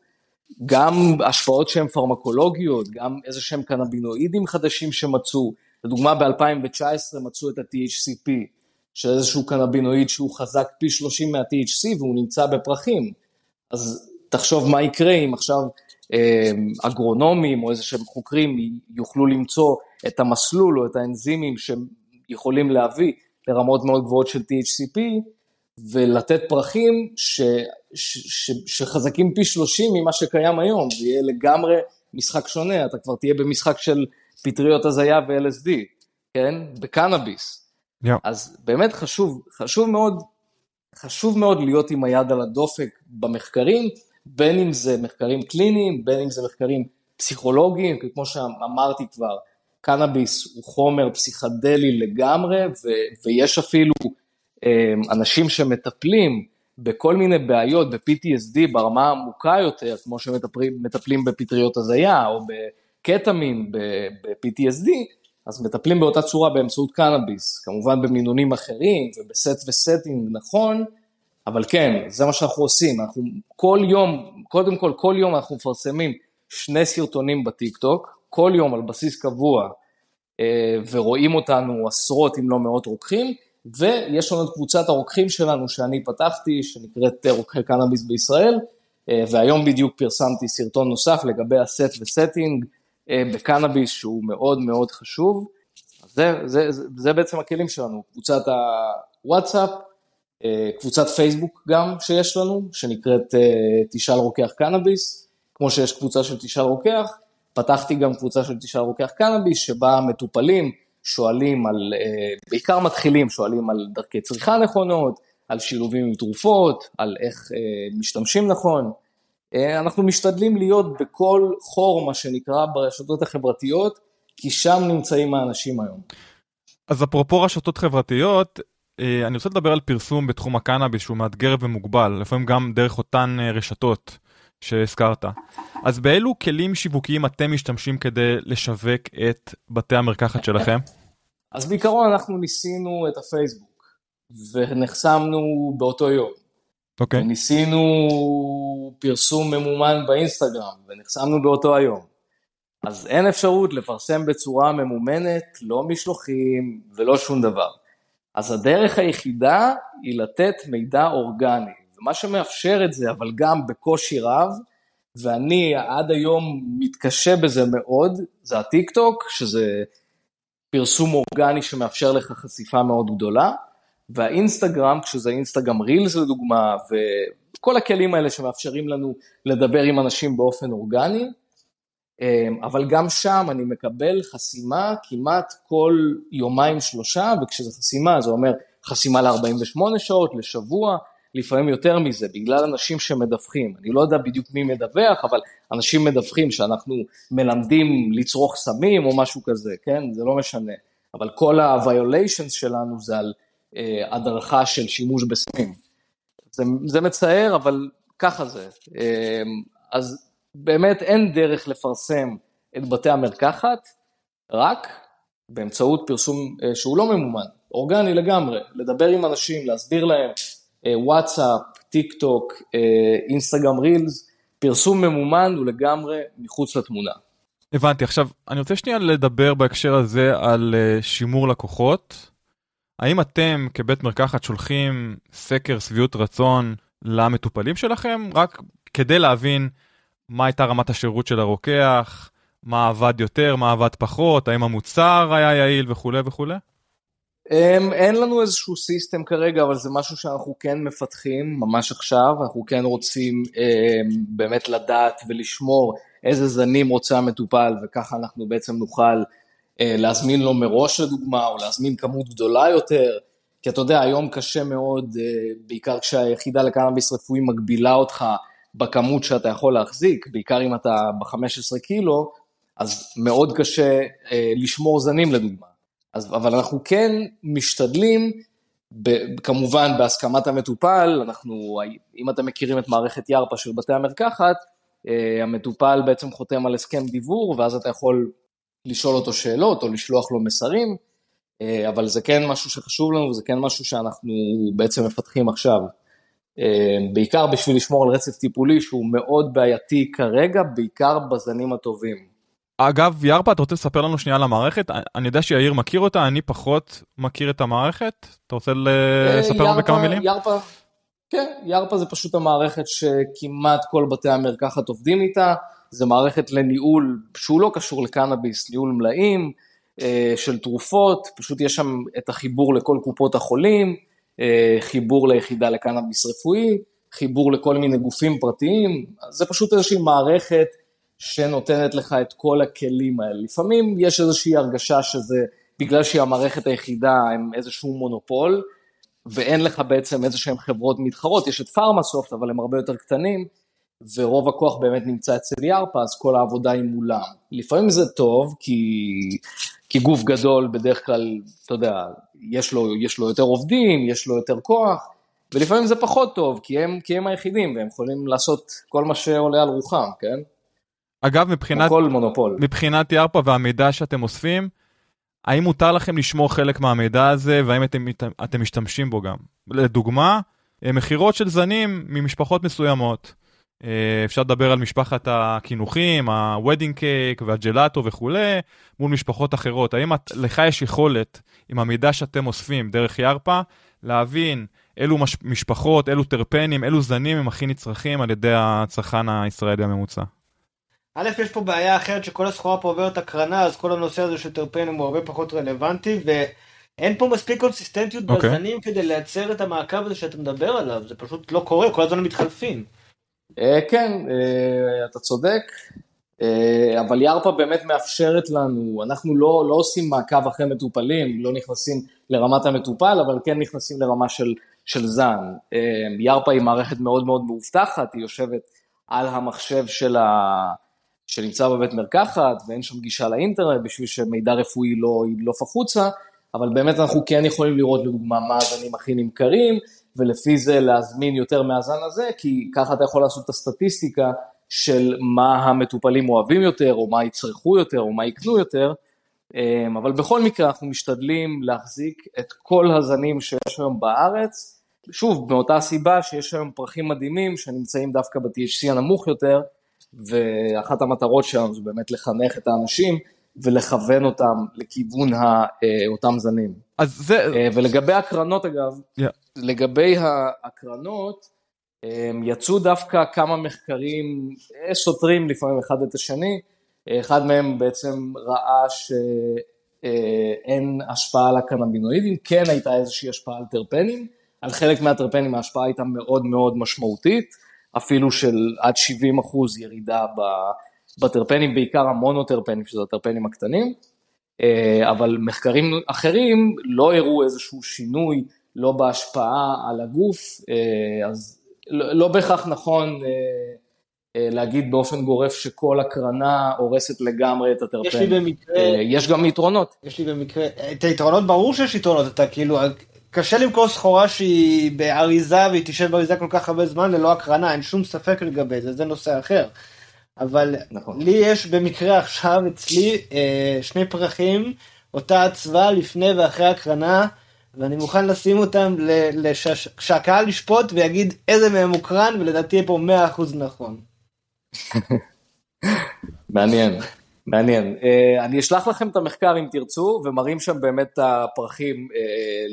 S4: גם השפעות שהן פרמקולוגיות, גם איזה שהם קנבינואידים חדשים שמצאו. לדוגמה ב-2019 מצאו את ה-THCP, של איזשהו קנבינואיד שהוא חזק פי 30 מה-THC והוא נמצא בפרחים. אז תחשוב מה יקרה אם עכשיו אה, אגרונומים או איזה שהם חוקרים יוכלו למצוא את המסלול או את האנזימים יכולים להביא לרמות מאוד גבוהות של THCP ולתת פרחים ש, ש, ש, שחזקים פי 30 ממה שקיים היום, זה יהיה לגמרי משחק שונה, אתה כבר תהיה במשחק של פטריות הזיה ו-LSD, כן? בקנאביס. Yeah. אז באמת חשוב, חשוב מאוד, חשוב מאוד להיות עם היד על הדופק במחקרים, בין אם זה מחקרים קליניים, בין אם זה מחקרים פסיכולוגיים, כמו שאמרתי כבר, קנאביס הוא חומר פסיכדלי לגמרי, ו- ויש אפילו אה, אנשים שמטפלים בכל מיני בעיות ב-PTSD ברמה העמוקה יותר, כמו שמטפלים בפטריות הזיה או בקטמין ב-PTSD, אז מטפלים באותה צורה באמצעות קנאביס, כמובן במינונים אחרים וב set ו setting נכון, אבל כן, זה מה שאנחנו עושים, אנחנו כל יום, קודם כל, כל יום אנחנו מפרסמים שני סרטונים בטיק טוק, כל יום על בסיס קבוע, אה, ורואים אותנו עשרות אם לא מאות רוקחים, ויש לנו את קבוצת הרוקחים שלנו שאני פתחתי, שנקראת רוקחי קנאביס בישראל, אה, והיום בדיוק פרסמתי סרטון נוסף לגבי ה set ו setting אה, בקנאביס שהוא מאוד מאוד חשוב. זה, זה, זה, זה בעצם הכלים שלנו, קבוצת הוואטסאפ, קבוצת פייסבוק גם שיש לנו, שנקראת תשאל רוקח קנאביס, כמו שיש קבוצה של תשאל רוקח, פתחתי גם קבוצה של תשאל רוקח קנאביס, שבה מטופלים שואלים על, אה, בעיקר מתחילים, שואלים על דרכי צריכה נכונות, על שילובים עם תרופות, על איך משתמשים נכון. אנחנו משתדלים להיות בכל חור, מה שנקרא, ברשתות החברתיות, כי שם נמצאים האנשים היום.
S2: אז אפרופו רשתות חברתיות, אה, אני רוצה לדבר על פרסום בתחום הקנאביס שהוא מאתגר ומוגבל, לפעמים גם דרך אותן אה, רשתות שהזכרת. אז באילו כלים שיווקיים אתם משתמשים כדי לשווק את בתי המרקחת שלכם? (laughs)
S4: אז בעיקרון אנחנו ניסינו את הפייסבוק, ונחסמנו באותו יום.
S2: אוקיי. Okay.
S4: ניסינו פרסום ממומן באינסטגרם, ונחסמנו באותו היום. אז אין אפשרות לפרסם בצורה ממומנת, לא משלוחים ולא שום דבר. אז הדרך היחידה היא לתת מידע אורגני, ומה שמאפשר את זה, אבל גם בקושי רב, ואני עד היום מתקשה בזה מאוד, זה הטיק טוק, שזה פרסום אורגני שמאפשר לך חשיפה מאוד גדולה, והאינסטגרם, כשזה אינסטגרם רילס לדוגמה, וכל הכלים האלה שמאפשרים לנו לדבר עם אנשים באופן אורגני, אמ, אבל גם שם אני מקבל חסימה כמעט כל יומיים שלושה, וכשזה חסימה זה אומר חסימה ל-48 שעות, לשבוע, לפעמים יותר מזה, בגלל אנשים שמדווחים. אני לא יודע בדיוק מי מדווח, אבל אנשים מדווחים שאנחנו מלמדים לצרוך סמים או משהו כזה, כן? זה לא משנה. אבל כל ה-violations שלנו זה על אה, הדרכה של שימוש בסמים. זה, זה מצער, אבל ככה זה. אה, אז באמת אין דרך לפרסם את בתי המרקחת, רק באמצעות פרסום אה, שהוא לא ממומן, אורגני לגמרי, לדבר עם אנשים, להסביר להם, וואטסאפ, טיק טוק, אה, אינסטגרם רילס, פרסום ממומן הוא לגמרי מחוץ לתמונה.
S2: הבנתי, עכשיו אני רוצה שנייה לדבר בהקשר הזה על שימור לקוחות. האם אתם כבית מרקחת שולחים סקר שביעות רצון למטופלים שלכם רק כדי להבין מה הייתה רמת השירות של הרוקח, מה עבד יותר, מה עבד פחות, האם המוצר היה יעיל וכולי וכולי?
S4: Um, אין לנו איזשהו סיסטם כרגע, אבל זה משהו שאנחנו כן מפתחים ממש עכשיו, אנחנו כן רוצים um, באמת לדעת ולשמור איזה זנים רוצה המטופל, וככה אנחנו בעצם נוכל uh, להזמין לו מראש לדוגמה, או להזמין כמות גדולה יותר, כי אתה יודע, היום קשה מאוד, uh, בעיקר כשהיחידה לקנאביס רפואי מגבילה אותך בכמות שאתה יכול להחזיק, בעיקר אם אתה ב-15 קילו, אז מאוד קשה אה, לשמור זנים לדוגמה. אז, אבל אנחנו כן משתדלים, ב, כמובן בהסכמת המטופל, אנחנו, אם אתם מכירים את מערכת ירפא של בתי המרקחת, אה, המטופל בעצם חותם על הסכם דיוור, ואז אתה יכול לשאול אותו שאלות או לשלוח לו מסרים, אה, אבל זה כן משהו שחשוב לנו וזה כן משהו שאנחנו בעצם מפתחים עכשיו. אה, בעיקר בשביל לשמור על רצף טיפולי שהוא מאוד בעייתי כרגע, בעיקר בזנים הטובים.
S2: אגב, ירפה, אתה רוצה לספר לנו שנייה על המערכת? אני יודע שיאיר מכיר אותה, אני פחות מכיר את המערכת. אתה רוצה אה, לספר לנו בכמה מילים?
S4: ירפה, כן, ירפה זה פשוט המערכת שכמעט כל בתי המרקחת עובדים איתה. זה מערכת לניהול שהוא לא קשור לקנאביס, ניהול מלאים אה, של תרופות, פשוט יש שם את החיבור לכל קופות החולים. אה, חיבור ליחידה לקנאביס רפואי, חיבור לכל מיני גופים פרטיים, זה פשוט איזושהי מערכת שנותנת לך את כל הכלים האלה. לפעמים יש איזושהי הרגשה שזה בגלל שהיא המערכת היחידה הם איזשהו מונופול, ואין לך בעצם איזה שהן חברות מתחרות, יש את פארמסופט אבל הם הרבה יותר קטנים, ורוב הכוח באמת נמצא אצל ירפה, אז כל העבודה היא מולם. לפעמים זה טוב, כי, כי גוף גדול בדרך כלל, אתה יודע, יש לו, יש לו יותר עובדים, יש לו יותר כוח, ולפעמים זה פחות טוב, כי הם, כי הם היחידים, והם יכולים לעשות כל מה שעולה על רוחם, כן?
S2: אגב, מבחינת,
S4: כל מונופול.
S2: מבחינת ירפה והמידע שאתם אוספים, האם מותר לכם לשמור חלק מהמידע הזה, והאם אתם, אתם משתמשים בו גם? לדוגמה, מכירות של זנים ממשפחות מסוימות. אה, אפשר לדבר על משפחת הקינוחים, ה-wedding cake והג'לאטו וכולי, מול משפחות אחרות. האם את, לך יש יכולת, עם המידע שאתם אוספים דרך ירפה, להבין אילו מש, משפחות, אילו טרפנים, אילו זנים הם הכי נצרכים על ידי הצרכן הישראלי הממוצע?
S5: א', יש פה בעיה אחרת שכל הסחורה פה עוברת הקרנה, אז כל הנושא הזה של טרפנים הוא הרבה פחות רלוונטי, ואין פה מספיק קונסיסטנטיות okay. אוקיי. בזנים כדי לייצר את המעקב הזה שאתה מדבר עליו, זה פשוט לא קורה, כל הזמן מתחלפים.
S4: כן, אתה צודק. אה, אבל ירפה באמת מאפשרת לנו, אנחנו לא, לא עושים מעקב אחרי מטופלים, לא נכנסים לרמת המטופל, אבל כן נכנסים לרמה של, של זן. אה, ירפה היא מערכת מאוד מאוד מאובטחת, היא יושבת על המחשב של ה... שנמצא בבית מרקחת, ואין שם גישה לאינטרנט בשביל שמידע רפואי לא ידלוף החוצה, אבל באמת אנחנו כן יכולים לראות לדוגמה מה הזנים הכי נמכרים, ולפי זה להזמין יותר מהזן הזה, כי ככה אתה יכול לעשות את הסטטיסטיקה של מה המטופלים אוהבים יותר, או מה יצרכו יותר, או מה יקנו יותר, אמ, אבל בכל מקרה אנחנו משתדלים להחזיק את כל הזנים שיש היום בארץ, שוב, מאותה סיבה שיש היום פרחים מדהימים שנמצאים דווקא ב-THC הנמוך יותר, ואחת המטרות שלנו זה באמת לחנך את האנשים ולכוון אותם לכיוון אה, אותם זנים.
S2: אז זה...
S4: אה, ולגבי הקרנות אגב, yeah. לגבי הקרנות, יצאו דווקא כמה מחקרים אה, סותרים לפעמים אחד את השני, אחד מהם בעצם ראה שאין השפעה על הקנבינואידים, כן הייתה איזושהי השפעה על טרפנים, על חלק מהטרפנים ההשפעה הייתה מאוד מאוד משמעותית, אפילו של עד 70 אחוז ירידה בטרפנים, בעיקר המונוטרפנים, שזה הטרפנים הקטנים, אה, אבל מחקרים אחרים לא הראו איזשהו שינוי, לא בהשפעה על הגוף, אה, אז לא, לא בהכרח נכון אה, להגיד באופן גורף שכל הקרנה הורסת לגמרי את הטרפן.
S5: יש לי במקרה...
S4: יש גם יתרונות.
S5: יש לי במקרה... את היתרונות ברור שיש יתרונות, אתה כאילו... קשה למכור סחורה שהיא באריזה והיא תשב באריזה כל כך הרבה זמן ללא הקרנה, אין שום ספק לגבי זה, זה נושא אחר. אבל נכון. לי יש במקרה עכשיו אצלי אה, שני פרחים, אותה הצבעה לפני ואחרי הקרנה, ואני מוכן לשים אותם שהקהל ישפוט ויגיד איזה מהם מוקרן, ולדעתי יהיה פה 100% נכון. (laughs)
S4: מעניין, מעניין. Uh, אני אשלח לכם את המחקר אם תרצו, ומראים שם באמת את הפרחים uh,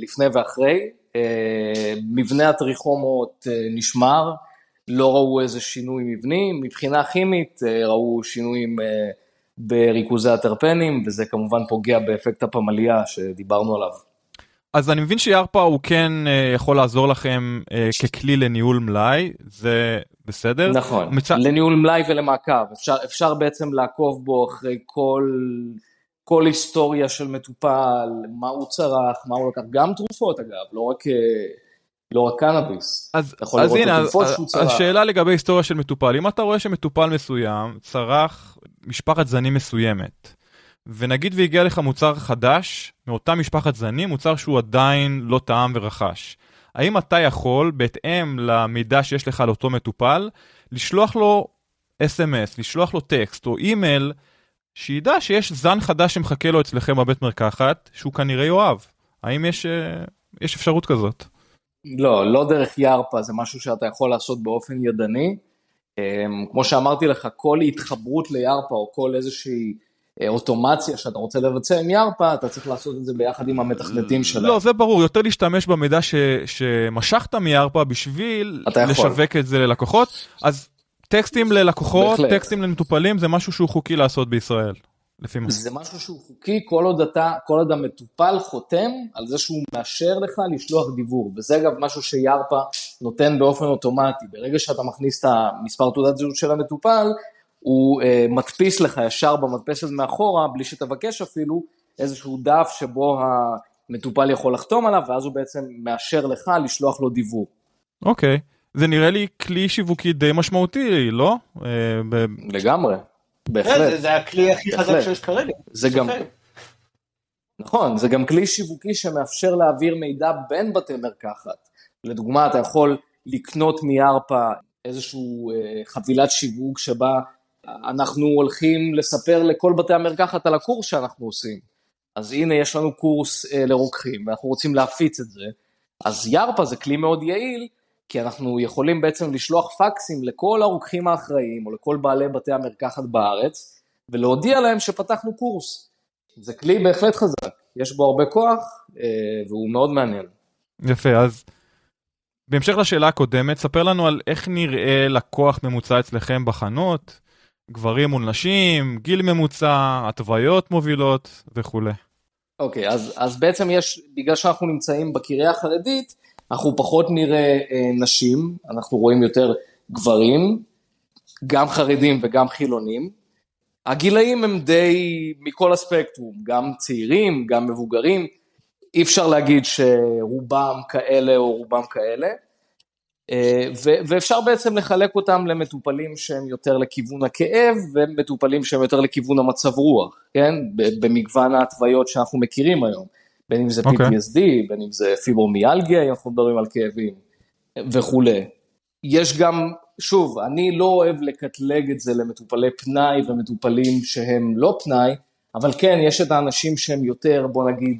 S4: לפני ואחרי. Uh, מבנה הטריכומות נשמר, לא ראו איזה שינוי מבני. מבחינה כימית ראו שינויים בריכוזי הטרפנים, וזה כמובן פוגע באפקט הפמליה שדיברנו עליו.
S2: אז אני מבין שירפה הוא כן uh, יכול לעזור לכם uh, ככלי לניהול מלאי, זה בסדר?
S4: נכון, מצ... לניהול מלאי ולמעקב, אפשר, אפשר בעצם לעקוב בו אחרי כל, כל היסטוריה של מטופל, מה הוא צרך, מה הוא לקח, גם תרופות אגב, לא רק... אה, לא רק קנאביס,
S2: אז, אז הנה, אז, אז שאלה לגבי היסטוריה של מטופל, אם אתה רואה שמטופל מסוים צרך משפחת זנים מסוימת, ונגיד והגיע לך מוצר חדש מאותה משפחת זנים, מוצר שהוא עדיין לא טעם ורכש. האם אתה יכול, בהתאם למידע שיש לך על אותו מטופל, לשלוח לו אס.אם.אס, לשלוח לו טקסט או אימייל, שידע שיש זן חדש שמחכה לו אצלכם בבית מרקחת, שהוא כנראה יאהב. האם יש, אה, יש אפשרות כזאת?
S4: לא, לא דרך ירפה, זה משהו שאתה יכול לעשות באופן ידני. אמ, כמו שאמרתי לך, כל התחברות לירפה או כל איזושהי אוטומציה שאתה רוצה לבצע עם ירפה, אתה צריך לעשות את זה ביחד עם המתכנתים שלהם.
S2: לא, זה ברור, יותר להשתמש במידע ש, שמשכת מירפה בשביל לשווק את זה ללקוחות. אז טקסטים ללקוחות, בהחלט. טקסטים למטופלים, זה משהו שהוא חוקי לעשות בישראל. לפי מה?
S4: זה משהו שהוא חוקי כל עוד אתה, כל עוד המטופל חותם על זה שהוא מאשר לך לשלוח דיוור, וזה אגב משהו שירפה נותן באופן אוטומטי, ברגע שאתה מכניס את המספר תעודת זהות של המטופל, הוא uh, מדפיס לך ישר במדפסת מאחורה, בלי שתבקש אפילו, איזשהו דף שבו המטופל יכול לחתום עליו, ואז הוא בעצם מאשר לך לשלוח לו דיוור.
S2: אוקיי, okay. זה נראה לי כלי שיווקי די משמעותי, לא? Uh,
S4: ב... לגמרי, בהחלט.
S5: זה, זה הכלי הכי בהחלט. חזק שיש כרגע.
S4: זה גם... נכון, זה גם כלי שיווקי שמאפשר להעביר מידע בין בתי מרקחת. לדוגמה, אתה יכול לקנות מירפה איזושהי אה, חבילת שיווק שבה אנחנו הולכים לספר לכל בתי המרקחת על הקורס שאנחנו עושים. אז הנה יש לנו קורס אה, לרוקחים ואנחנו רוצים להפיץ את זה, אז ירפה זה כלי מאוד יעיל, כי אנחנו יכולים בעצם לשלוח פקסים לכל הרוקחים האחראים או לכל בעלי בתי המרקחת בארץ, ולהודיע להם שפתחנו קורס. זה כלי בהחלט חזק, יש בו הרבה כוח אה, והוא מאוד מעניין.
S2: יפה, אז בהמשך לשאלה הקודמת, ספר לנו על איך נראה לקוח ממוצע אצלכם בחנות, גברים מול נשים, גיל ממוצע, התוויות מובילות וכולי.
S4: אוקיי, okay, אז, אז בעצם יש, בגלל שאנחנו נמצאים בקריה החרדית, אנחנו פחות נראה אה, נשים, אנחנו רואים יותר גברים, גם חרדים וגם חילונים. הגילאים הם די מכל הספקטרום, גם צעירים, גם מבוגרים, אי אפשר להגיד שרובם כאלה או רובם כאלה. אה, ואפשר בעצם לחלק אותם למטופלים שהם יותר לכיוון הכאב ומטופלים שהם יותר לכיוון המצב רוח, כן? במגוון ההתוויות שאנחנו מכירים היום, בין אם זה okay. אוקיי. PTSD, בין אם זה פיברומיאלגיה, אם אנחנו מדברים על כאבים וכולי. יש גם, שוב, אני לא אוהב לקטלג את זה למטופלי פנאי ומטופלים שהם לא פנאי, אבל כן, יש את האנשים שהם יותר, בוא נגיד,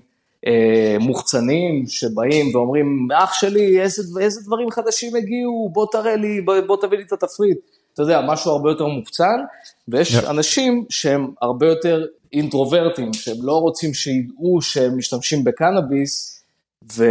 S4: מוחצנים שבאים ואומרים, אח שלי, איזה, איזה דברים חדשים הגיעו, בוא תראה לי, בוא, בוא תביא לי את התפריט. אתה יודע, משהו הרבה יותר מוחצן, ויש yeah. אנשים שהם הרבה יותר אינטרוברטים, שהם לא רוצים שידעו שהם משתמשים בקנאביס, ו,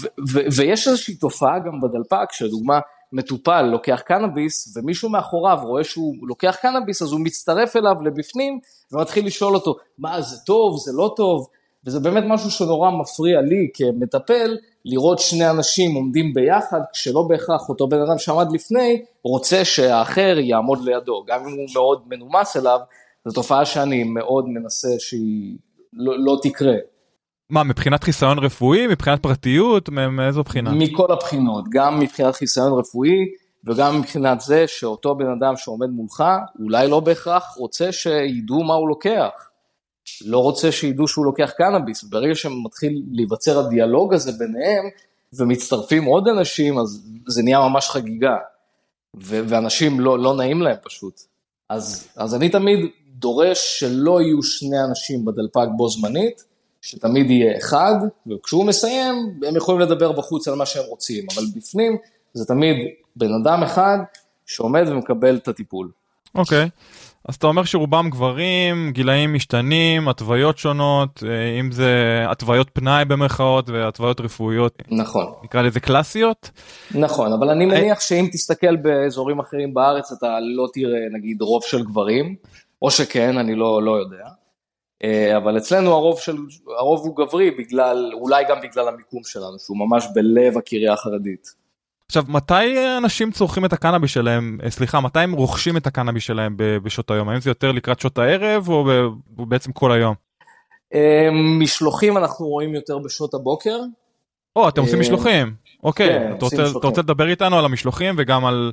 S4: ו, ו, ויש איזושהי תופעה גם בדלפק, שלדוגמה, מטופל לוקח קנאביס, ומישהו מאחוריו רואה שהוא לוקח קנאביס, אז הוא מצטרף אליו לבפנים, ומתחיל לשאול אותו, מה, זה טוב, זה לא טוב? וזה באמת משהו שנורא מפריע לי כמטפל, לראות שני אנשים עומדים ביחד, כשלא בהכרח אותו בן אדם שעמד לפני, רוצה שהאחר יעמוד לידו, גם אם הוא מאוד מנומס אליו, זו תופעה שאני מאוד מנסה שהיא לא, לא תקרה.
S2: מה, מבחינת חיסיון רפואי, מבחינת פרטיות, מאיזו בחינה?
S4: מכל הבחינות, גם מבחינת חיסיון רפואי, וגם מבחינת זה שאותו בן אדם שעומד מולך, אולי לא בהכרח רוצה שידעו מה הוא לוקח. לא רוצה שידעו שהוא לוקח קנאביס, ברגע שמתחיל להיווצר הדיאלוג הזה ביניהם, ומצטרפים עוד אנשים, אז זה נהיה ממש חגיגה. ו- ואנשים לא, לא נעים להם פשוט. אז, אז אני תמיד דורש שלא יהיו שני אנשים בדלפק בו זמנית, שתמיד יהיה אחד, וכשהוא מסיים, הם יכולים לדבר בחוץ על מה שהם רוצים, אבל בפנים זה תמיד בן אדם אחד שעומד ומקבל את הטיפול.
S2: אוקיי. Okay. אז אתה אומר שרובם גברים, גילאים משתנים, התוויות שונות, אה, אם זה התוויות פנאי במרכאות והתוויות רפואיות.
S4: נכון.
S2: נקרא לזה קלאסיות.
S4: נכון, אבל אני אה, מניח שאם תסתכל באזורים אחרים בארץ אתה לא תראה נגיד רוב של גברים, או שכן, אני לא, לא יודע. אה, אבל אצלנו הרוב, של, הרוב הוא גברי בגלל, אולי גם בגלל המיקום שלנו, שהוא ממש בלב הקריה החרדית.
S2: עכשיו, מתי אנשים צורכים את הקנאבי שלהם, אה, סליחה, מתי הם רוכשים את הקנאבי שלהם בשעות היום? האם זה יותר לקראת שעות הערב או בעצם כל היום?
S4: אה, משלוחים אנחנו רואים יותר בשעות הבוקר.
S2: או, אתם עושים אה, משלוחים. אוקיי, כן, אתה רוצה, לדבר איתנו על המשלוחים וגם על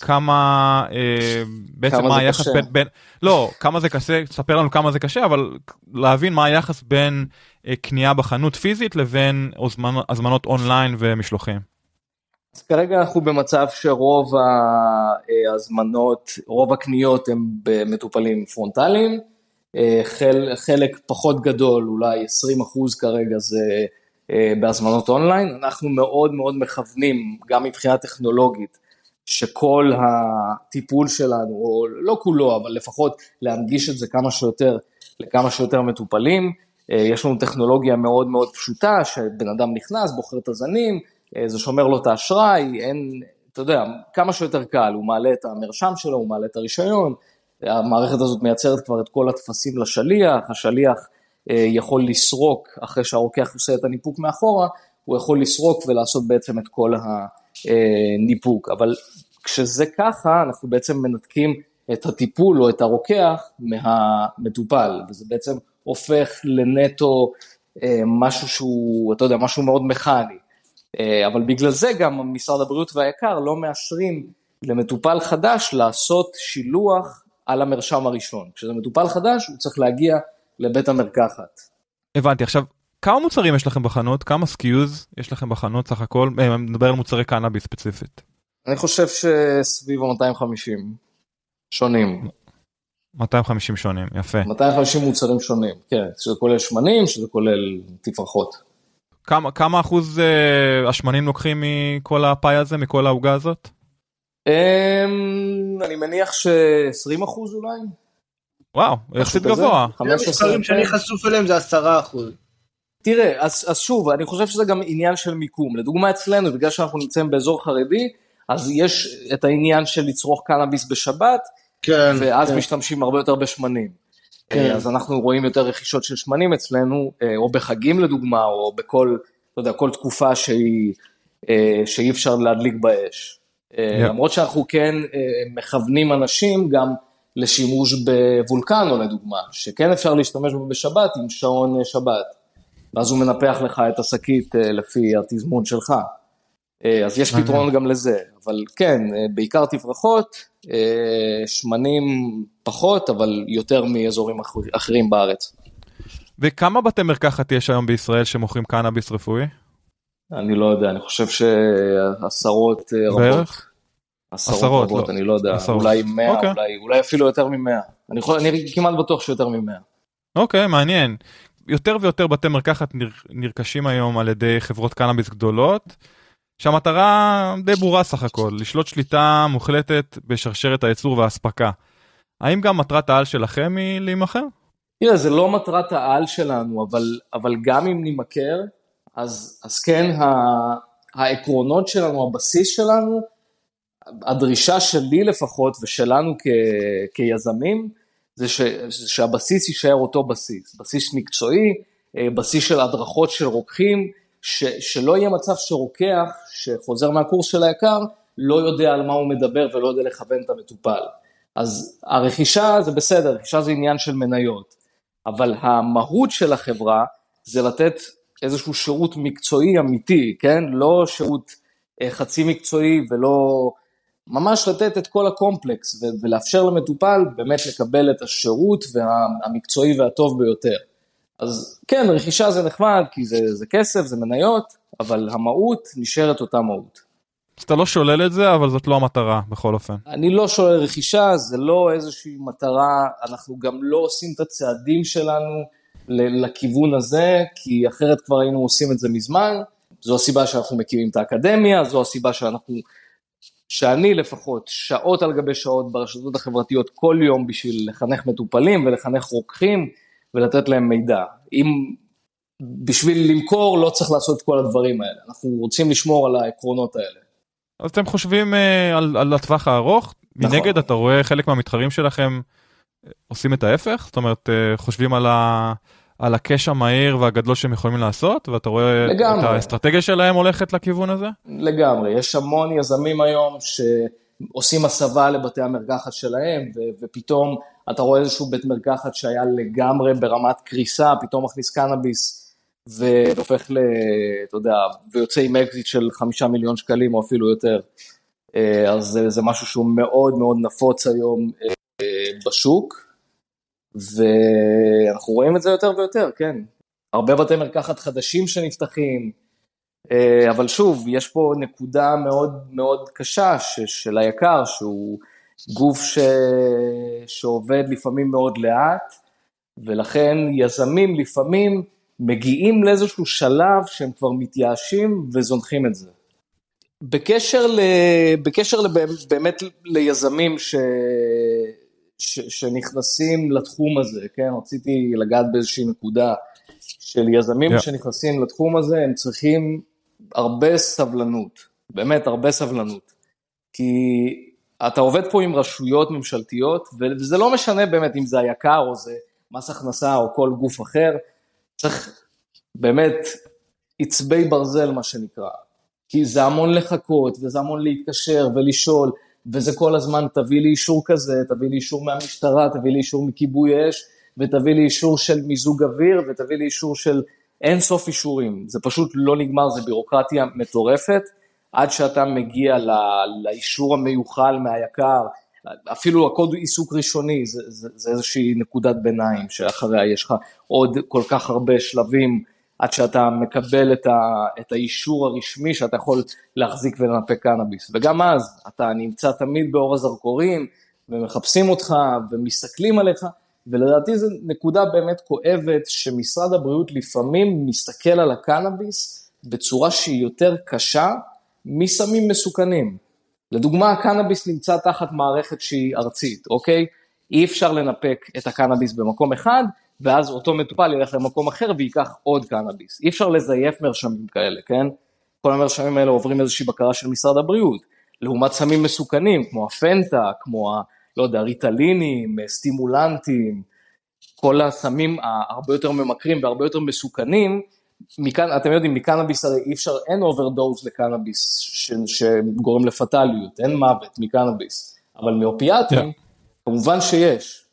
S2: כמה, בעצם מה היחס בין, לא, כמה זה קשה, תספר לנו כמה זה קשה, אבל להבין מה היחס בין קנייה בחנות פיזית לבין הזמנות אונליין ומשלוחים.
S4: אז כרגע אנחנו במצב שרוב ההזמנות, רוב הקניות הם במטופלים פרונטליים, אה, חל, חלק פחות גדול, אולי 20 אחוז כרגע זה אה, בהזמנות אונליין, אנחנו מאוד מאוד מכוונים, גם מבחינה טכנולוגית, שכל הטיפול שלנו, או לא כולו, אבל לפחות להנגיש את זה כמה שיותר לכמה שיותר מטופלים, אה, יש לנו טכנולוגיה מאוד מאוד פשוטה, שבן אדם נכנס, בוחר את הזנים, אה, זה שומר לו את האשראי, אין, אתה יודע, כמה שיותר קל, הוא מעלה את המרשם שלו, הוא מעלה את הרישיון, המערכת הזאת מייצרת כבר את כל הטפסים לשליח, השליח אה, יכול לסרוק, אחרי שהרוקח עושה את הניפוק מאחורה, הוא יכול לסרוק ולעשות בעצם את כל הניפוק, אבל כשזה ככה, אנחנו בעצם מנתקים את הטיפול או את הרוקח מהמטופל, וזה בעצם הופך לנטו אה, משהו שהוא, אתה יודע, משהו מאוד מכני. אה, אבל בגלל זה גם משרד הבריאות והיק"ר לא מאשרים למטופל חדש לעשות שילוח על המרשם הראשון. כשזה מטופל חדש הוא צריך להגיע לבית המרקחת.
S2: הבנתי, עכשיו כמה מוצרים יש לכם בחנות? כמה SKUs יש לכם בחנות סך הכל? אני אה, מדבר על מוצרי קנאביס ספציפית.
S4: אני חושב שסביב ה-250 שונים.
S2: 250 שונים, יפה.
S4: 250 מוצרים שונים, כן, שזה כולל שמנים, שזה כולל תפרחות.
S2: כמה, כמה אחוז אה, השמנים לוקחים מכל הפאי הזה, מכל העוגה הזאת?
S4: אמ, אני מניח ש-20 אחוז אולי.
S2: וואו, יחסית גבוה.
S5: המספרים שאני חשוף אליהם זה 10 אחוז.
S4: תראה, אז, אז שוב, אני חושב שזה גם עניין של מיקום. לדוגמה אצלנו, בגלל שאנחנו נמצאים באזור חרדי, אז יש את העניין של לצרוך קנאביס בשבת, כן, ואז כן. משתמשים הרבה יותר בשמנים. כן. אז אנחנו רואים יותר רכישות של שמנים אצלנו, או בחגים לדוגמה, או בכל, אתה יודע, כל תקופה שהיא, שאי אפשר להדליק באש. Yeah. למרות שאנחנו כן מכוונים אנשים גם לשימוש בוולקנו לדוגמה, שכן אפשר להשתמש בו בשבת עם שעון שבת. ואז הוא מנפח לך את השקית לפי התזמון שלך. אה, אז יש פתרון גם לזה, אבל כן, אה, בעיקר תפרחות, אה, שמנים פחות, אבל יותר מאזורים אחרים בארץ.
S2: וכמה בתי מרקחת יש היום בישראל שמוכרים קנאביס רפואי?
S4: אני לא יודע, אני חושב שעשרות רבות. בערך? עשרות, עשרות רבות, לא. אני לא יודע, עשרות. אולי מאה, אוקיי. אולי, אולי אפילו יותר ממאה. אני, אני כמעט בטוח שיותר ממאה.
S2: אוקיי, מעניין. יותר ויותר בתי מרקחת נרכשים היום על ידי חברות קנאביס גדולות. שהמטרה די ברורה סך הכל, לשלוט שליטה מוחלטת בשרשרת הייצור והאספקה. האם גם מטרת העל שלכם היא להימכר?
S4: תראה, זה לא מטרת העל שלנו, אבל, אבל גם אם נימכר, אז, אז כן, ה, העקרונות שלנו, הבסיס שלנו, הדרישה שלי לפחות ושלנו כ, כיזמים, זה ש, שהבסיס יישאר אותו בסיס, בסיס מקצועי, אה, בסיס של הדרכות של רוקחים, ש, שלא יהיה מצב שרוקח שחוזר מהקורס של היקר, לא יודע על מה הוא מדבר ולא יודע לכוון את המטופל. אז הרכישה זה בסדר, רכישה זה עניין של מניות, אבל המהות של החברה זה לתת איזשהו שירות מקצועי אמיתי, כן? לא שירות אה, חצי מקצועי ולא... ממש לתת את כל הקומפלקס ולאפשר למטופל באמת לקבל את השירות המקצועי והטוב ביותר. אז כן, רכישה זה נחמד, כי זה, זה כסף, זה מניות, אבל המהות נשארת אותה מהות.
S2: אז אתה לא שולל את זה, אבל זאת לא המטרה בכל אופן.
S4: אני לא שולל רכישה, זה לא איזושהי מטרה, אנחנו גם לא עושים את הצעדים שלנו לכיוון הזה, כי אחרת כבר היינו עושים את זה מזמן. זו הסיבה שאנחנו מקימים את האקדמיה, זו הסיבה שאנחנו, שאני לפחות, שעות על גבי שעות ברשתות החברתיות כל יום בשביל לחנך מטופלים ולחנך רוקחים. ולתת להם מידע. אם בשביל למכור לא צריך לעשות את כל הדברים האלה, אנחנו רוצים לשמור על העקרונות האלה.
S2: אז אתם חושבים uh, על, על הטווח הארוך, נכון. מנגד אתה רואה חלק מהמתחרים שלכם אה, עושים את ההפך, זאת אומרת uh, חושבים על, ה, על ה cash המהיר והגדול שהם יכולים לעשות, ואתה רואה לגמרי. את האסטרטגיה שלהם הולכת לכיוון הזה?
S4: לגמרי, יש המון יזמים היום שעושים הסבה לבתי המרקחת שלהם, ו- ופתאום אתה רואה איזשהו בית מרקחת שהיה לגמרי ברמת קריסה, פתאום מכניס קנאביס והופך ל... אתה יודע, ויוצא עם אקזיט של חמישה מיליון שקלים או אפילו יותר. אה, אז זה, זה משהו שהוא מאוד מאוד נפוץ היום אה, בשוק, ואנחנו רואים את זה יותר ויותר, כן. הרבה בתי מרקחת חדשים שנפתחים, אבל שוב, יש פה נקודה מאוד מאוד קשה של היקר, שהוא גוף ש... שעובד לפעמים מאוד לאט, ולכן יזמים לפעמים מגיעים לאיזשהו שלב שהם כבר מתייאשים וזונחים את זה. בקשר, ל... בקשר לב... באמת ליזמים ש... ש... שנכנסים לתחום הזה, כן, רציתי לגעת באיזושהי נקודה של יזמים yeah. שנכנסים לתחום הזה, הם צריכים הרבה סבלנות, באמת הרבה סבלנות. כי אתה עובד פה עם רשויות ממשלתיות, וזה לא משנה באמת אם זה היקר או זה מס הכנסה או כל גוף אחר, צריך באמת עצבי ברזל מה שנקרא. כי זה המון לחכות, וזה המון להתקשר ולשאול, וזה כל הזמן תביא לי אישור כזה, תביא לי אישור מהמשטרה, תביא לי אישור מכיבוי אש, ותביא לי אישור של מיזוג אוויר, ותביא לי אישור של אין סוף אישורים. זה פשוט לא נגמר, זה בירוקרטיה מטורפת. עד שאתה מגיע לא, לאישור המיוחל מהיקר, אפילו הקוד עיסוק ראשוני, זה, זה, זה איזושהי נקודת ביניים שאחריה יש לך עוד כל כך הרבה שלבים עד שאתה מקבל את, ה, את האישור הרשמי שאתה יכול להחזיק ולנפק קנאביס. וגם אז אתה נמצא תמיד באור הזרקורים ומחפשים אותך ומסתכלים עליך, ולדעתי זו נקודה באמת כואבת שמשרד הבריאות לפעמים מסתכל על הקנאביס בצורה שהיא יותר קשה מסמים מסוכנים. לדוגמה, הקנאביס נמצא תחת מערכת שהיא ארצית, אוקיי? אי אפשר לנפק את הקנאביס במקום אחד, ואז אותו מטופל ילך למקום אחר וייקח עוד קנאביס. אי אפשר לזייף מרשמים כאלה, כן? כל המרשמים האלה עוברים איזושהי בקרה של משרד הבריאות. לעומת סמים מסוכנים, כמו הפנטה, כמו ה... לא יודע, ריטלינים, סטימולנטים, כל הסמים הרבה יותר ממכרים והרבה יותר מסוכנים, מכאן, אתם יודעים, מקנאביס הרי אי אפשר, אין אוברדוז לקנאביס ש, שגורם לפטאליות, אין מוות מקנאביס, אבל מאופיאטים, yeah. כמובן שיש.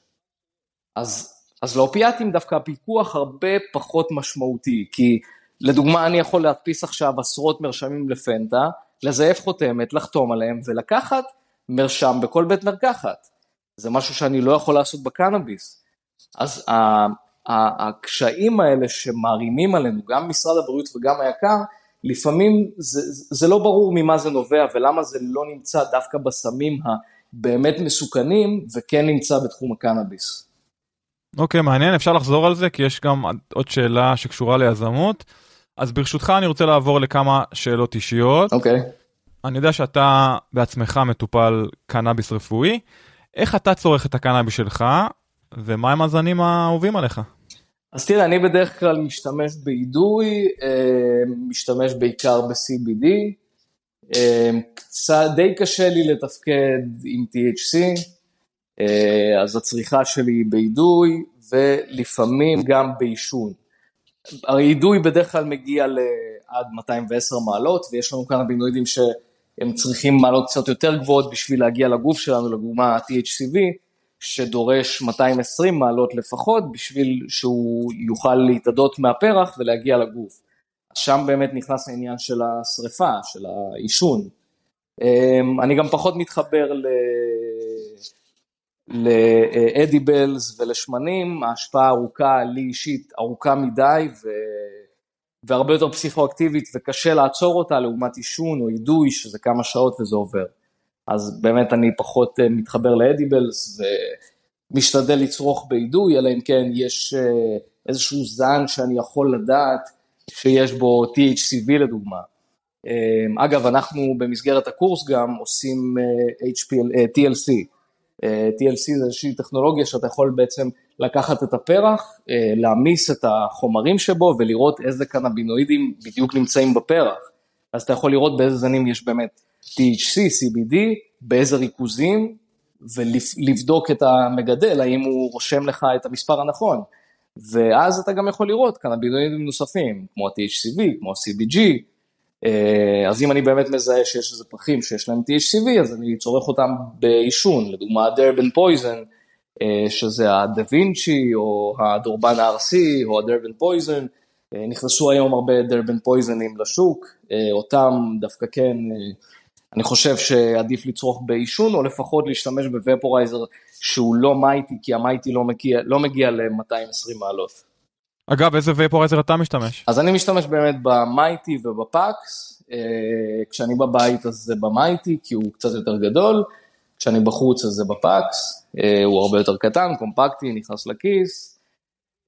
S4: אז, אז לאופיאטים דווקא הפיקוח הרבה פחות משמעותי, כי לדוגמה אני יכול להדפיס עכשיו עשרות מרשמים לפנטה, לזייף חותמת, לחתום עליהם ולקחת מרשם בכל בית מרקחת. זה משהו שאני לא יכול לעשות בקנאביס. אז הקשיים האלה שמערימים עלינו, גם משרד הבריאות וגם היקר, לפעמים זה, זה לא ברור ממה זה נובע ולמה זה לא נמצא דווקא בסמים הבאמת מסוכנים וכן נמצא בתחום הקנאביס.
S2: אוקיי, okay, מעניין, אפשר לחזור על זה כי יש גם עוד שאלה שקשורה ליזמות. אז ברשותך אני רוצה לעבור לכמה שאלות אישיות.
S4: אוקיי. Okay.
S2: אני יודע שאתה בעצמך מטופל קנאביס רפואי. איך אתה צורך את הקנאביס שלך, ומה הם הזנים האהובים עליך?
S4: אז תראה, אני בדרך כלל משתמש באידוי, אה, משתמש בעיקר ב-CBD, אה, די קשה לי לתפקד עם THC, אה, אז הצריכה שלי היא באידוי, ולפעמים גם בעישון. הרי אידוי בדרך כלל מגיע לעד 210 מעלות, ויש לנו כאן הבינואידים שהם צריכים מעלות קצת יותר גבוהות בשביל להגיע לגוף שלנו, לדוגמה THCV, שדורש 220 מעלות לפחות בשביל שהוא יוכל להתאדות מהפרח ולהגיע לגוף. שם באמת נכנס העניין של השריפה, של העישון. אמ, אני גם פחות מתחבר ל... לאדיבלס ולשמנים, ההשפעה ארוכה, לי אישית ארוכה מדי ו... והרבה יותר פסיכואקטיבית וקשה לעצור אותה לעומת עישון או אידוי שזה כמה שעות וזה עובר. אז באמת אני פחות אה, מתחבר לאדיבלס ומשתדל לצרוך באידוי, אלא אם כן יש אה, איזשהו זן שאני יכול לדעת שיש בו THCV לדוגמה. אה, אגב, אנחנו במסגרת הקורס גם עושים HPL, TLC. TLC זה איזושהי טכנולוגיה שאתה יכול בעצם לקחת את הפרח, להעמיס את החומרים שבו ולראות איזה קנבינואידים בדיוק נמצאים בפרח. אז אתה יכול לראות באיזה זנים יש באמת THC, CBD, באיזה ריכוזים, ולבדוק את המגדל, האם הוא רושם לך את המספר הנכון. ואז אתה גם יכול לראות קנבינואידים נוספים, כמו ה-THCV, כמו ה-CBG, אה, אז אם אני באמת מזהה שיש איזה פרחים שיש להם THCV, אז אני צורך אותם בעישון, לדוגמה הדרבן פויזן, אה, שזה הדה וינצ'י, או הדורבן הארסי, או הדרבן פויזן, אה, נכנסו היום הרבה דרבן פויזנים לשוק, אותם דווקא כן אני חושב שעדיף לצרוך בעישון, או לפחות להשתמש בוופורייזר שהוא לא Mighty, כי ה Mighty לא מגיע, לא מגיע ל-220 מעלות.
S2: אגב, איזה וופורייזר אתה משתמש?
S4: אז אני משתמש באמת ב Mighty וב PAX, אה, כשאני בבית אז זה ב Mighty, כי הוא קצת יותר גדול, כשאני בחוץ אז זה ב PAX, אה, הוא הרבה יותר קטן, קומפקטי, נכנס לכיס,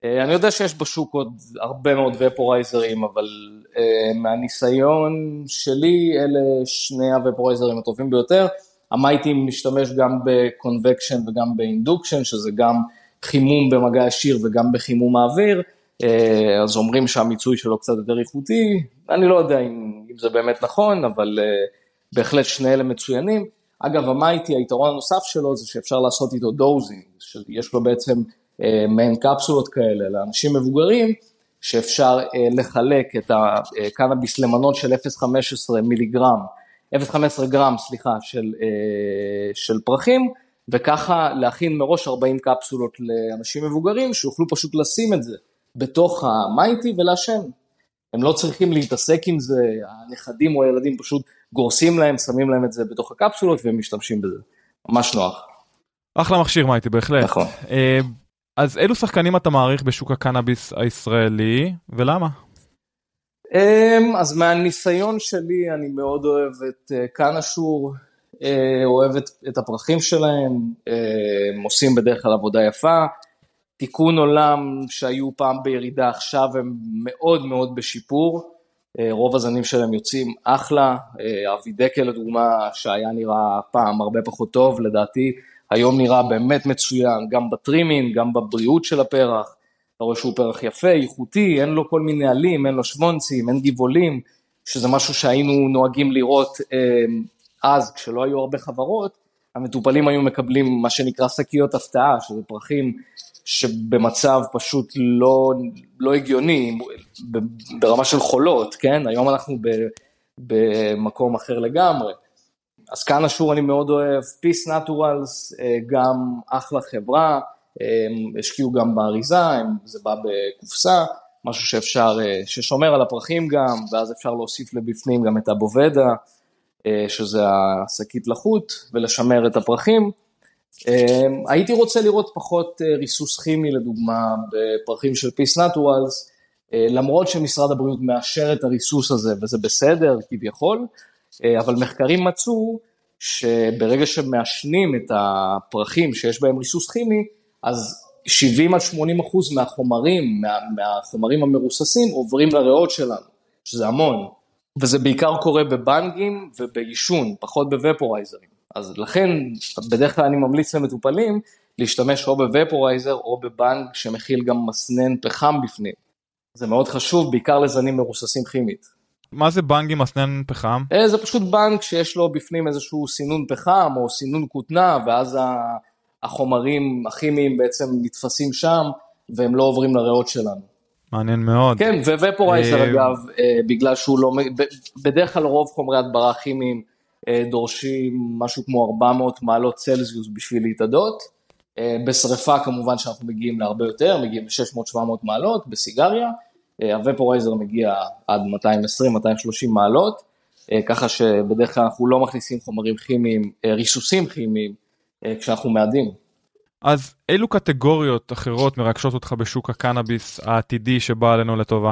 S4: אה, אני יודע שיש בשוק עוד הרבה מאוד ופורייזרים, אבל uh, מהניסיון שלי, אלה שני הוופורייזרים הטובים ביותר. ה Mighty משתמש גם ב convection וגם ב induction, שזה גם חימום במגע ישיר וגם בחימום האוויר, אז אומרים שהמיצוי שלו קצת יותר איכותי, אני לא יודע אם, אם זה באמת נכון, אבל בהחלט שני אלה מצוינים. אגב, ה Mighty, היתרון הנוסף שלו זה שאפשר לעשות איתו dosing, שיש לו בעצם אה, מעין קפסולות כאלה לאנשים מבוגרים, שאפשר אה, לחלק את הקנאביס למנות של 0.15 מיליגרם, 0.15 גרם, סליחה, של, אה, של פרחים, וככה להכין מראש 40 קפסולות לאנשים מבוגרים, שיוכלו פשוט לשים את זה בתוך המייטי ולעשן. הם לא צריכים להתעסק עם זה, הנכדים או הילדים פשוט גורסים להם, שמים להם את זה בתוך הקפסולות והם משתמשים בזה. ממש נוח.
S2: אחלה מכשיר מייטי, בהחלט.
S4: נכון.
S2: אז אילו שחקנים אתה מעריך בשוק הקנאביס הישראלי, ולמה?
S4: אמ, אז מהניסיון שלי, אני מאוד אוהב את אה, קנאשור, אה, אוהב את, את הפרחים שלהם, הם עושים בדרך כלל עבודה יפה. תיקון עולם שהיו פעם בירידה, עכשיו הם מאוד מאוד בשיפור. אה, רוב הזנים שלהם יוצאים אחלה, אבי דקל לדוגמה, שהיה נראה פעם הרבה פחות טוב, לדעתי היום נראה באמת מצוין, גם בטרימינג, גם בבריאות של הפרח. אתה רואה שהוא פרח יפה, איכותי, אין לו כל מיני עלים, אין לו שוונצים, אין גבעולים, שזה משהו שהיינו נוהגים לראות אה, אז, כשלא היו הרבה חברות, המטופלים היו מקבלים מה שנקרא שקיות הפתעה, שזה פרחים שבמצב פשוט לא, לא הגיוני, ברמה של חולות, כן? היום אנחנו ב, במקום אחר לגמרי. אז כאן אשור אני מאוד אוהב, Peace Naturals, אה, גם אחלה חברה, הם השקיעו גם באריזה, זה בא בקופסה, משהו שאפשר, אה, ששומר על הפרחים גם, ואז אפשר להוסיף לבפנים גם את הבובדה, אה, שזה השקית לחות, ולשמר את הפרחים. הייתי רוצה לראות פחות ריסוס כימי, לדוגמה, בפרחים של Peace Naturals, למרות שמשרד הבריאות מאשר את הריסוס הזה, וזה בסדר כביכול, אה, אבל מחקרים מצאו שברגע שמעשנים את הפרחים שיש בהם ריסוס כימי, אז 70 עד 80 אחוז מהחומרים, מה, מהחומרים המרוססים עוברים לריאות שלנו, שזה המון. וזה בעיקר קורה בבנגים ובעישון, פחות בוופורייזרים. אז לכן, בדרך כלל אני ממליץ למטופלים להשתמש או בוופורייזר או בבנג שמכיל גם מסנן פחם בפנים. זה מאוד חשוב, בעיקר לזנים מרוססים כימית.
S2: מה זה בנג עם מסנן פחם?
S4: אה, זה פשוט בנג שיש לו בפנים איזשהו סינון פחם או סינון כותנה, ואז החומרים הכימיים בעצם נתפסים שם, והם לא עוברים לריאות שלנו.
S2: מעניין מאוד.
S4: כן, וופורייזר אה, אגב, אה, בגלל שהוא לא, בדרך כלל רוב חומרי הדברה כימיים דורשים משהו כמו 400 מעלות צלזיוס בשביל להתאדות. בשריפה כמובן שאנחנו מגיעים להרבה יותר, מגיעים ל-600-700 מעלות, בסיגריה. הוופורייזר מגיע עד 220-230 מעלות, אה, ככה שבדרך כלל אנחנו לא מכניסים חומרים כימיים, אה, ריסוסים כימיים, אה, כשאנחנו מאדים.
S2: אז אילו קטגוריות אחרות מרגשות אותך בשוק הקנאביס העתידי שבא עלינו לטובה?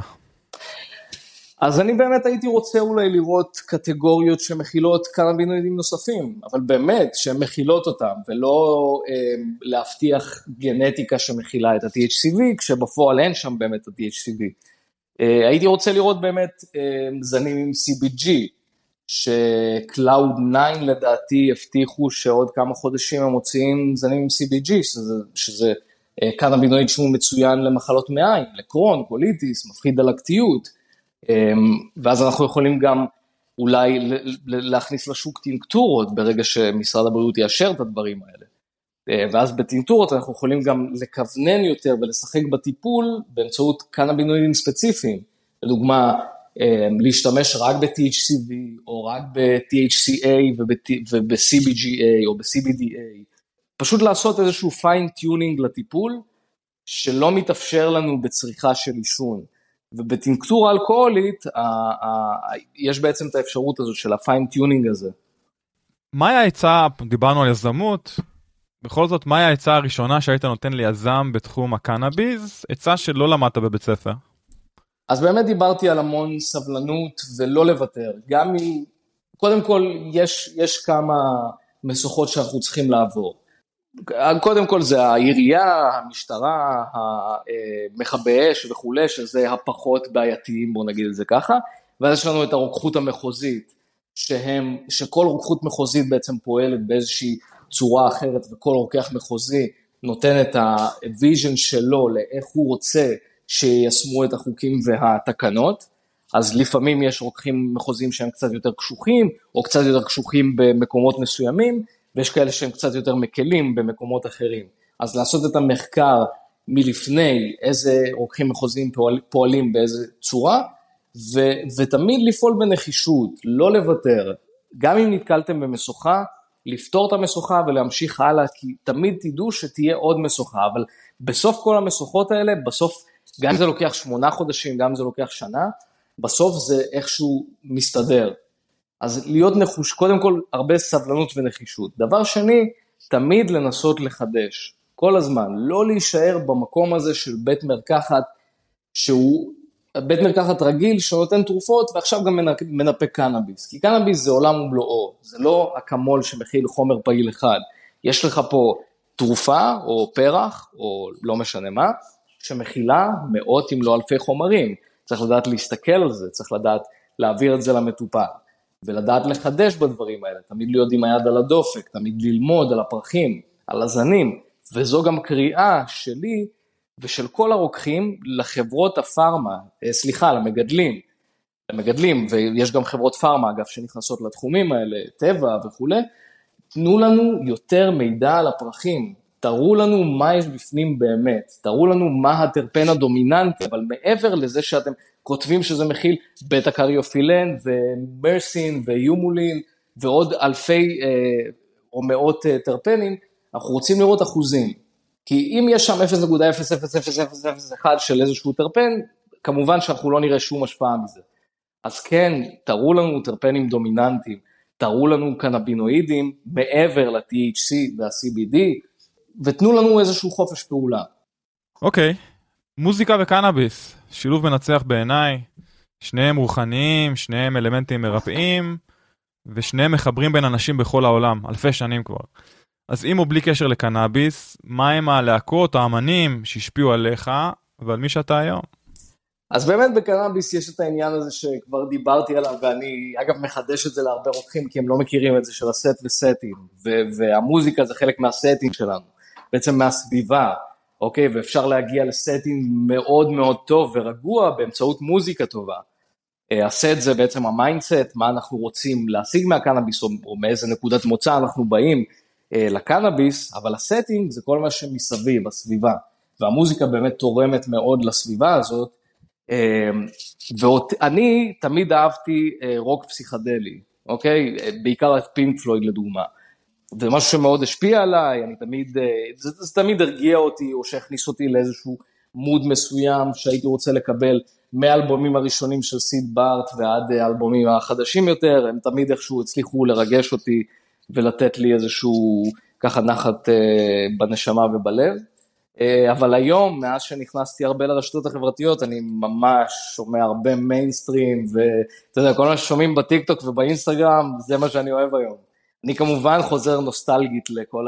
S4: אז אני באמת הייתי רוצה אולי לראות קטגוריות שמכילות קנאבינואידים נוספים, אבל באמת שהן מכילות אותם, ולא אה, להבטיח גנטיקה שמכילה את ה-THCV, כשבפועל אין שם באמת ה-THCV. אה, הייתי רוצה לראות באמת אה, זנים עם CBG, ש-Cloud9 לדעתי הבטיחו שעוד כמה חודשים הם מוציאים זנים עם CBG, שזה, שזה אה, קנאבינואיד שהוא מצוין למחלות מעיים, לקרון, קוליטיס, מפחיד דלקתיות, ואז אנחנו יכולים גם אולי להכניס לשוק טינקטורות ברגע שמשרד הבריאות יאשר את הדברים האלה. אה, ואז בטינקטורות אנחנו יכולים גם לכוונן יותר ולשחק בטיפול באמצעות קנאבינואידים ספציפיים. לדוגמה, אה, להשתמש רק ב-THCV או רק ב-THCA וב-CBGA או ב-CBDA. פשוט לעשות איזשהו fine-tuning לטיפול שלא מתאפשר לנו בצריכה של עישון. ובטינקטורה אלכוהולית יש בעצם את האפשרות הזו של ה fine-tuning הזה.
S2: מהי העצה, דיברנו על יזמות, בכל זאת, מהי העצה הראשונה שהיית נותן ליזם בתחום הקנאביס? עצה שלא למדת בבית ספר.
S4: אז באמת דיברתי על המון סבלנות ולא לוותר. גם אם, קודם כל, יש, יש כמה משוכות שאנחנו צריכים לעבור. קודם כל זה העירייה, המשטרה, המכבי אש וכולי, שזה הפחות בעייתיים, בואו נגיד את זה ככה. ואז יש לנו את הרוקחות המחוזית, שהם, שכל רוקחות מחוזית בעצם פועלת באיזושהי צורה אחרת וכל רוקח מחוזי נותן את ה vision שלו לאיך הוא רוצה שיישמו את החוקים והתקנות. אז לפעמים יש רוקחים מחוזיים שהם קצת יותר קשוחים, או קצת יותר קשוחים במקומות מסוימים, ויש כאלה שהם קצת יותר מקלים במקומות אחרים. אז לעשות את המחקר מלפני איזה רוקחים מחוזיים פועל, פועלים באיזה צורה, ו, ותמיד לפעול בנחישות, לא לוותר. גם אם נתקלתם במשוכה, לפתור את המשוכה ולהמשיך הלאה, כי תמיד תדעו שתהיה עוד משוכה, אבל בסוף כל המשוכות האלה, בסוף, גם אם זה לוקח שמונה חודשים, גם אם זה לוקח שנה, בסוף זה איכשהו מסתדר. אז להיות נחוש, קודם כל, הרבה סבלנות ונחישות. דבר שני, תמיד לנסות לחדש, כל הזמן, לא להישאר במקום הזה של בית מרקחת שהוא בית מרקחת רגיל שנותן תרופות ועכשיו גם מנפה קנאביס, כי קנאביס זה עולם ומלואו, זה לא אקמול שמכיל חומר פעיל אחד, יש לך פה תרופה או פרח או לא משנה מה, שמכילה מאות אם לא אלפי חומרים, צריך לדעת להסתכל על זה, צריך לדעת להעביר את זה למטופל, ולדעת לחדש בדברים האלה, תמיד להיות עם היד על הדופק, תמיד ללמוד על הפרחים, על הזנים, וזו גם קריאה שלי ושל כל הרוקחים לחברות הפארמה, אה, סליחה, למגדלים, למגדלים, ויש גם חברות פארמה אגב שנכנסות לתחומים האלה, טבע וכולי, תנו לנו יותר מידע על הפרחים, תראו לנו מה יש בפנים באמת, תראו לנו מה הטרפן הדומיננטי, אבל מעבר לזה שאתם כותבים שזה מכיל בטא קריופילן ומרסין ויומולין ועוד אלפי אה, או מאות אה, טרפנים, אנחנו רוצים לראות אחוזים. כי אם יש שם 0.00001 של איזשהו טרפן, כמובן שאנחנו לא נראה שום השפעה מזה. אז כן, תראו לנו טרפנים דומיננטיים, תראו לנו קנבינואידים מעבר ל-THC וה-CBD, ותנו לנו איזשהו חופש פעולה.
S2: אוקיי, okay. מוזיקה וקנאביס, שילוב מנצח בעיניי, שניהם רוחניים, שניהם אלמנטים מרפאים, ושניהם מחברים בין אנשים בכל העולם, אלפי שנים כבר. אז אם הוא בלי קשר לקנאביס, מה הם הלהקות, האמנים שהשפיעו עליך ועל מי שאתה היום?
S4: אז באמת בקנאביס יש את העניין הזה שכבר דיברתי עליו, ואני אגב מחדש את זה להרבה רוקחים כי הם לא מכירים את זה של הסט וסטים, והמוזיקה זה חלק מהסטים שלנו, בעצם מהסביבה, אוקיי? ואפשר להגיע ל setting מאוד מאוד טוב ורגוע באמצעות מוזיקה טובה. אה, הסט זה בעצם ה mindset, מה אנחנו רוצים להשיג מהקנאביס, או, מאיזה נקודת מוצא אנחנו באים אה, לקנאביס, אבל ה setting זה כל מה שמסביב, הסביבה. והמוזיקה באמת תורמת מאוד לסביבה הזאת, אמ, ואני תמיד אהבתי אה, רוק פסיכדלי, אוקיי? בעיקר את פינק פלויד לדוגמה. זה משהו שמאוד השפיע עליי, אני תמיד, אה, זה, זה תמיד הרגיע אותי, או שהכניס אותי לאיזשהו מוד מסוים שהייתי רוצה לקבל מהאלבומים הראשונים של סיד בארט ועד האלבומים החדשים יותר, הם תמיד איכשהו הצליחו לרגש אותי ולתת לי איזשהו ככה נחת אה, בנשמה ובלב. אה, אבל היום, מאז שנכנסתי הרבה לרשתות החברתיות, אני ממש שומע הרבה מיינסטרים, ואתה יודע, כל מה ששומעים בטיקטוק ובאינסטגרם, זה מה שאני אוהב היום. אני כמובן חוזר נוסטלגית לכל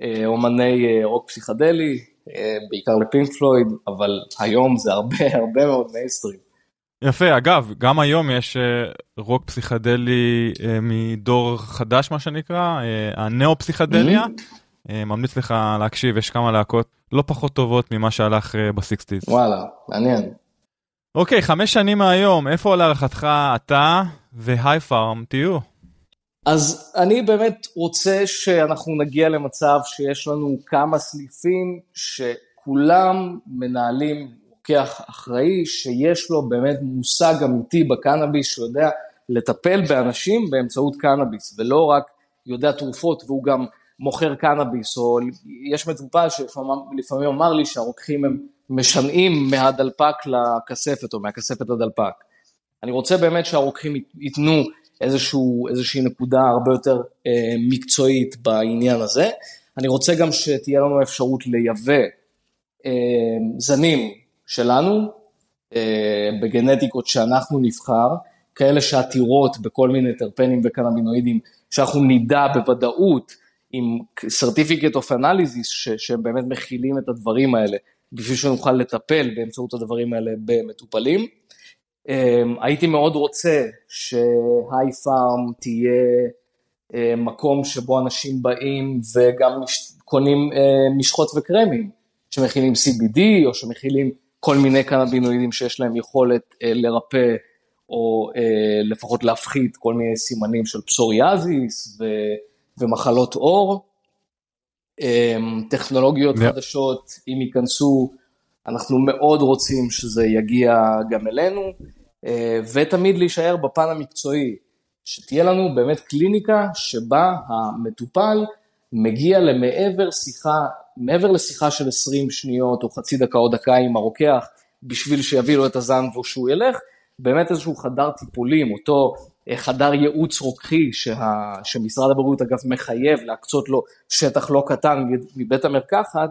S4: האומני אה, רוק פסיכדלי, אה, בעיקר לפינק פלויד, אבל היום זה הרבה (laughs) הרבה מאוד מיינסטרים.
S2: יפה, אגב, גם היום יש רוק פסיכדלי מדור חדש, מה שנקרא, הנאו-פסיכדליה. Mm-hmm. אה, ממליץ לך להקשיב, יש כמה להקות לא פחות טובות ממה שהלך אה, ב sixties.
S4: וואלה, מעניין.
S2: אוקיי, חמש שנים מהיום, איפה להערכתך אתה והי פארם תהיו?
S4: אז אני באמת רוצה שאנחנו נגיע למצב שיש לנו כמה סניפים שכולם מנהלים רוקח אחראי, שיש לו באמת מושג אמיתי בקנאביס, שיודע לטפל באנשים באמצעות קנאביס, ולא רק יודע תרופות, והוא גם מוכר קנאביס, או יש מטופל שלפעמים אמר לי שהרוקחים הם משנעים מהדלפק לכספת, או מהכספת לדלפק. אני רוצה באמת שהרוקחים ייתנו איזשהו, איזושהי נקודה הרבה יותר אה, מקצועית בעניין הזה. אני רוצה גם שתהיה לנו אפשרות לייבא אה, זנים שלנו, אה, בגנטיקות שאנחנו נבחר, כאלה שעתירות בכל מיני טרפנים וקנמינואידים, שאנחנו נדע בוודאות עם certificate of analysis ש, שהם באמת מכילים את הדברים האלה, בשביל שנוכל לטפל באמצעות הדברים האלה במטופלים. אמ, הייתי מאוד רוצה שהי פארם תהיה אה, מקום שבו אנשים באים וגם קונים אה, משחות וקרמים שמכילים CBD או שמכילים כל מיני קנבינואידים שיש להם יכולת אה, לרפא או לפחות להפחית כל מיני סימנים של פסוריאזיס. ומחלות עור. אמ, טכנולוגיות yeah. חדשות, אם ייכנסו, אנחנו מאוד רוצים שזה יגיע גם אלינו, אה, ותמיד להישאר בפן המקצועי, שתהיה לנו באמת קליניקה שבה המטופל מגיע למעבר שיחה, מעבר לשיחה של 20 שניות או חצי דקה או דקה עם הרוקח, בשביל שיביא לו את הזן ושהוא ילך, באמת איזשהו חדר טיפולים, אותו אה, חדר ייעוץ רוקחי שה, שמשרד הבריאות אגב מחייב להקצות לו שטח לא קטן מבית המרקחת,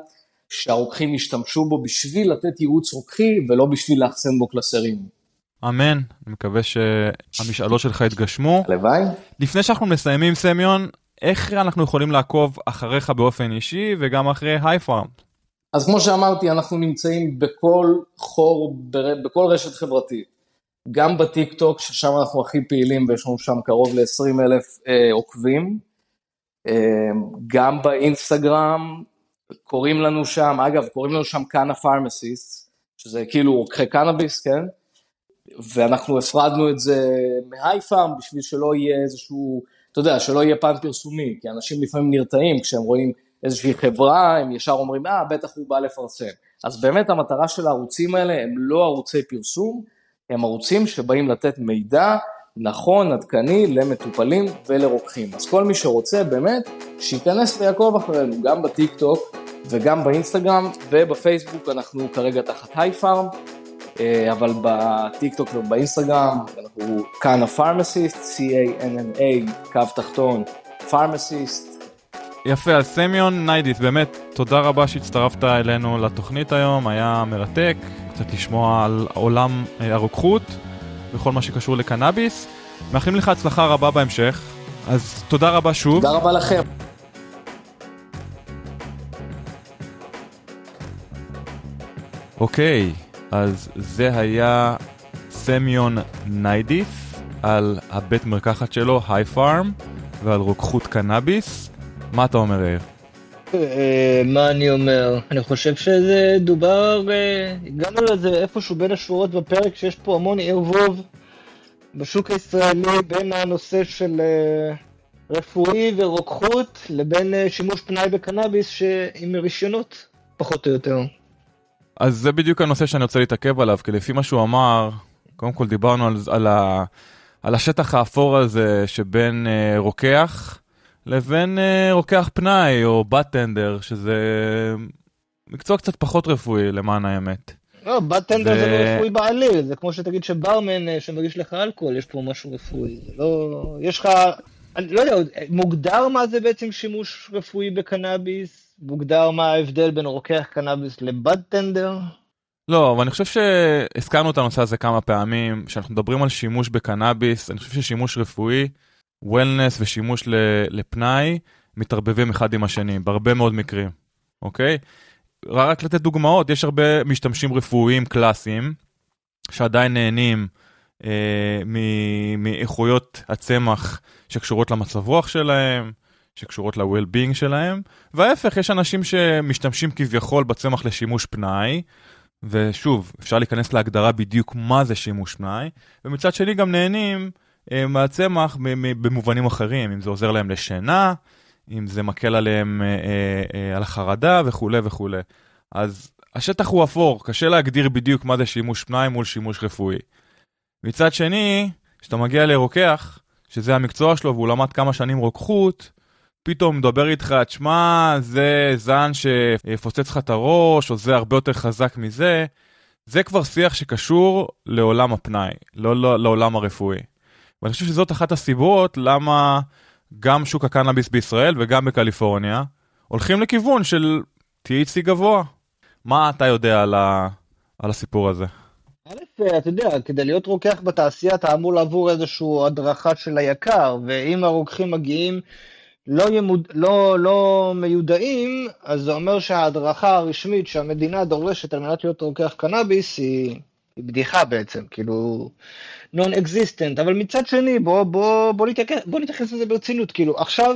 S4: שהרוקחים ישתמשו בו בשביל לתת ייעוץ רוקחי ולא בשביל לאחסן בו קלסרים.
S2: אמן, אני מקווה שהמשאלות שלך יתגשמו.
S4: הלוואי.
S2: לפני שאנחנו מסיימים סמיון, איך אנחנו יכולים לעקוב אחריך באופן אישי וגם אחרי היי פארם?
S4: אז כמו שאמרתי, אנחנו נמצאים בכל חור, בכל רשת חברתית. גם בטיק טוק, ששם אנחנו הכי פעילים ויש לנו שם קרוב ל-20 אלף אה, עוקבים, אה, גם באינסטגרם, קוראים לנו שם, אגב, קוראים לנו שם קאנה פארמסיסט, שזה כאילו רוקחי קנאביס, כן? ואנחנו הפרדנו את זה מהי פארם בשביל שלא יהיה איזשהו אתה יודע, שלא יהיה פן פרסומי, כי אנשים לפעמים נרתעים כשהם רואים איזושהי חברה, הם ישר אומרים, אה, בטח הוא בא לפרסם. אז באמת המטרה של הערוצים האלה הם לא ערוצי פרסום, הם ערוצים שבאים לתת מידע נכון, עדכני, למטופלים ולרוקחים. אז כל מי שרוצה באמת, שייכנס ויעקוב אחרינו, גם בטיק טוק וגם באינסטגרם ובפייסבוק אנחנו כרגע תחת היי פארם, אה, אבל בטיק טוק ובאינסטגרם אנחנו כאן הפרמסיסט, C-A-N-N-A, קו תחתון, Pharmacist.
S2: יפה, אז סמיון ניידיס, באמת תודה רבה שהצטרפת אלינו לתוכנית היום, היה מרתק, קצת לשמוע על עולם אה, הרוקחות וכל מה שקשור לקנאביס. מאחלים לך הצלחה רבה בהמשך, אז תודה רבה שוב.
S4: תודה רבה לכם.
S2: אוקיי, אז זה היה סמיון ניידיס על הבית מרקחת שלו, היי פארם, ועל רוקחות קנאביס. מה אתה אומר, יאיר?
S3: אה, מה אני אומר? אני חושב שזה דובר, אה, הגענו לזה איפשהו בין השורות בפרק שיש פה המון ערבוב בשוק הישראלי בין הנושא של אה, רפואי ורוקחות לבין שימוש פנאי בקנאביס עם רישיונות, פחות או יותר.
S2: אז זה בדיוק הנושא שאני רוצה להתעכב עליו, כי לפי מה שהוא אמר, קודם כל דיברנו על, על, ה, על השטח האפור הזה שבין אה, רוקח לבין אה, רוקח פנאי או בטנדר, שזה מקצוע קצת פחות רפואי למען האמת.
S3: לא, בטנדר ו... זה לא רפואי בעליל, זה כמו שתגיד שברמן אה, שמגיש לך אלכוהול, יש פה משהו רפואי, זה לא... יש לך... אני לא יודע, מוגדר מה זה בעצם שימוש רפואי בקנאביס? מוגדר מה ההבדל בין רוקח קנאביס לבדטנדר?
S2: לא, אבל אני חושב שהזכרנו את הנושא הזה כמה פעמים, כשאנחנו מדברים על שימוש בקנאביס, אני חושב ששימוש רפואי, וולנס ושימוש לפנאי מתערבבים אחד עם השני, בהרבה מאוד מקרים, אוקיי? רק לתת דוגמאות, יש הרבה משתמשים רפואיים קלאסיים, שעדיין נהנים אה, מאיכויות הצמח שקשורות למצב רוח שלהם, שקשורות ל-well-being שלהם, וההפך, יש אנשים שמשתמשים כביכול בצמח לשימוש פנאי, ושוב, אפשר להיכנס להגדרה בדיוק מה זה שימוש פנאי, ומצד שני גם נהנים אה, מהצמח במובנים אחרים, אם זה עוזר להם לשינה, אם זה מקל עליהם אה, אה, על החרדה וכולי וכולי. אז השטח הוא אפור, קשה להגדיר בדיוק מה זה שימוש פנאי מול שימוש רפואי. מצד שני, כשאתה מגיע לרוקח, שזה המקצוע שלו והוא למד כמה שנים רוקחות, פתאום מדבר איתך, תשמע, זה זן שיפוצץ לך את הראש, או זה הרבה יותר חזק מזה, זה כבר שיח שקשור לעולם הפנאי, לא, לא לעולם הרפואי. ואני חושב שזאת אחת הסיבות למה גם שוק הקנאביס בישראל וגם בקליפורניה הולכים לכיוון של THC גבוה. מה אתה יודע על, ה... על הסיפור הזה?
S3: א', אתה יודע, כדי להיות רוקח בתעשייה אתה אמור לעבור איזושהי הדרכה של היק"ר, ואם הרוקחים מגיעים לא, ימוד... לא, לא מיודעים, אז זה אומר שההדרכה הרשמית שהמדינה דורשת על מנת להיות רוקח קנאביס היא, היא בדיחה בעצם, כאילו existent, אבל מצד שני בוא, בוא, בוא, נתייחס, בוא נתייחס לזה ברצינות, כאילו עכשיו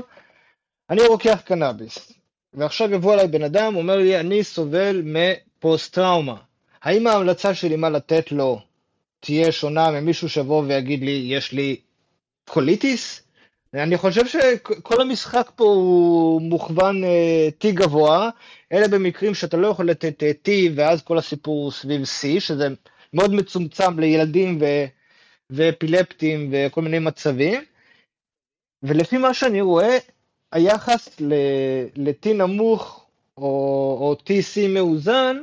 S3: אני רוקח קנאביס, ועכשיו יבוא אליי בן אדם, אומר לי אני סובל מפוסט טראומה, האם ההמלצה שלי מה לתת לו תהיה שונה ממישהו שיבוא ויגיד לי יש לי קוליטיס? אני חושב שכל המשחק פה הוא מוכוון אה, T גבוה, אלה במקרים שאתה לא יכול לתת אה, T ואז כל הסיפור הוא סביב C, שזה מאוד מצומצם לילדים ו... ואפילפטים וכל מיני מצבים. ולפי מה שאני רואה, היחס ל-T נמוך או, או TC מאוזן,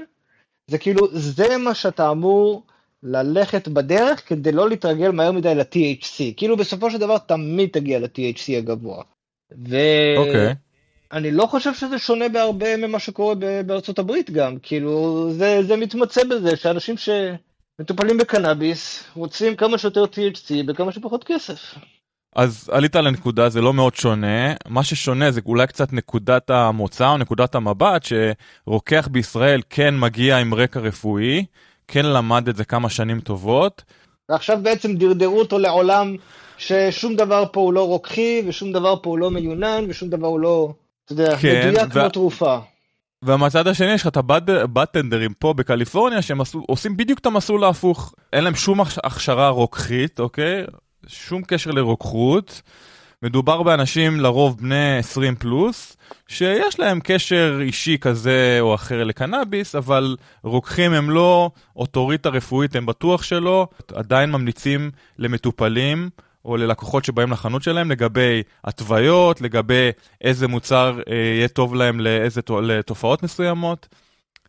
S3: זה כאילו, זה מה שאתה אמור ללכת בדרך כדי לא להתרגל מהר מדי ל-THC. כאילו בסופו של דבר תמיד תגיע ל-THC הגבוה. ואני אוקיי. okay. לא חושב שזה שונה בהרבה ממה שקורה בארצות הברית גם. כאילו זה, זה מתמצא בזה שאנשים שמטופלים בקנאביס רוצים כמה שיותר THC בכמה שפחות כסף.
S2: אז עלית על הנקודה, זה לא מאוד שונה. מה ששונה זה אולי קצת נקודת המוצא או נקודת המבט, שרוקח בישראל כן מגיע עם רקע רפואי, כן למד את זה כמה שנים טובות.
S3: ועכשיו בעצם דרדרו אותו לעולם ששום דבר פה הוא לא רוקחי, ושום דבר פה הוא לא מיונן, ושום דבר הוא לא, אתה יודע, כן, מדויק ו... כמו תרופה.
S2: ומהצד השני יש לך את הבטנדרים פה בקליפורניה שהם עושים בדיוק את המסלול ההפוך. אין להם שום הכשרה רוקחית, אוקיי? שום קשר לרוקחות. מדובר באנשים לרוב בני 20 פלוס, שיש להם קשר אישי כזה או אחר לקנאביס, אבל רוקחים הם לא, אוטוריטה רפואית הם בטוח שלא, עדיין ממליצים למטופלים או ללקוחות שבאים לחנות שלהם לגבי התוויות, לגבי איזה מוצר אה, יהיה טוב להם לאיזה, לתופעות מסוימות.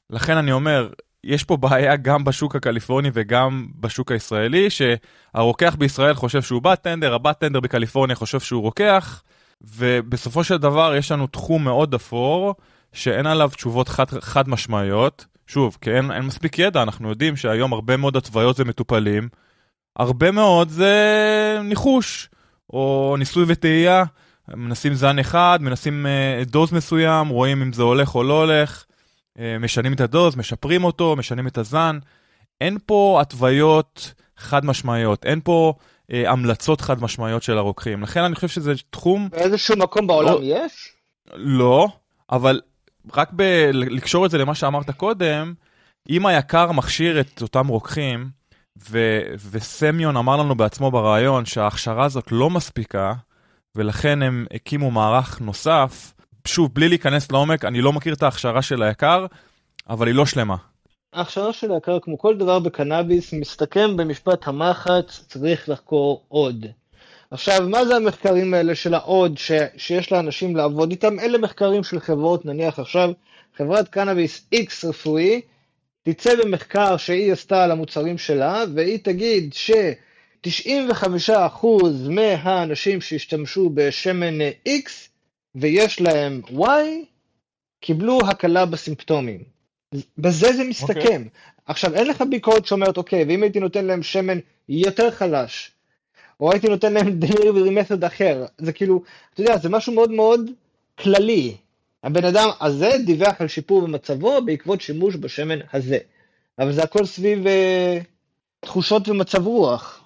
S2: לכן אני אומר, יש פה בעיה גם בשוק הקליפורני וגם בשוק הישראלי, שהרוקח בישראל חושב שהוא בטנדר, הבטנדר בקליפורניה חושב שהוא רוקח, ובסופו של דבר יש לנו תחום מאוד אפור, שאין עליו תשובות חד, חד משמעיות. שוב, כי אין, אין מספיק ידע, אנחנו יודעים שהיום הרבה מאוד התוויות זה מטופלים, הרבה מאוד זה ניחוש, או ניסוי וטעייה, מנסים זן אחד, מנסים uh, דוז מסוים, רואים אם זה הולך או לא הולך. אה, משנים את הדוז, משפרים אותו, משנים את הזן. אין פה התוויות חד משמעיות, אין פה אה, המלצות חד משמעיות של הרוקחים. לכן אני חושב שזה תחום...
S3: באיזשהו מקום בעולם לא, יש?
S2: לא, אבל רק ב- לקשור את זה למה שאמרת קודם, אם היקר מכשיר את אותם רוקחים, ו- וסמיון אמר לנו בעצמו בריאיון שההכשרה הזאת לא מספיקה, ולכן הם הקימו מערך נוסף, שוב, בלי להיכנס לעומק, אני לא מכיר את ההכשרה של היקר, אבל היא לא שלמה.
S3: ההכשרה של היקר, כמו כל דבר בקנאביס, מסתכם במשפט המחץ, צריך לחקור עוד. עכשיו, מה זה המחקרים האלה של העוד ש, שיש לאנשים לעבוד איתם? אלה מחקרים של חברות, נניח עכשיו, חברת קנאביס X רפואי, תצא במחקר שהיא עשתה על המוצרים שלה, והיא תגיד ש-95% מהאנשים שהשתמשו בשמן X ויש להם Y, קיבלו הקלה בסימפטומים. בזה זה מסתכם. Okay. אוקיי. עכשיו, אין לך ביקורת שאומרת, אוקיי, ואם הייתי נותן להם שמן יותר חלש, או הייתי נותן להם (laughs) דליברי מתוד אחר, זה כאילו, אתה יודע, זה משהו מאוד מאוד כללי. הבן אדם הזה דיווח על שיפור במצבו בעקבות שימוש בשמן הזה. אבל זה הכל סביב אה, תחושות ומצב רוח.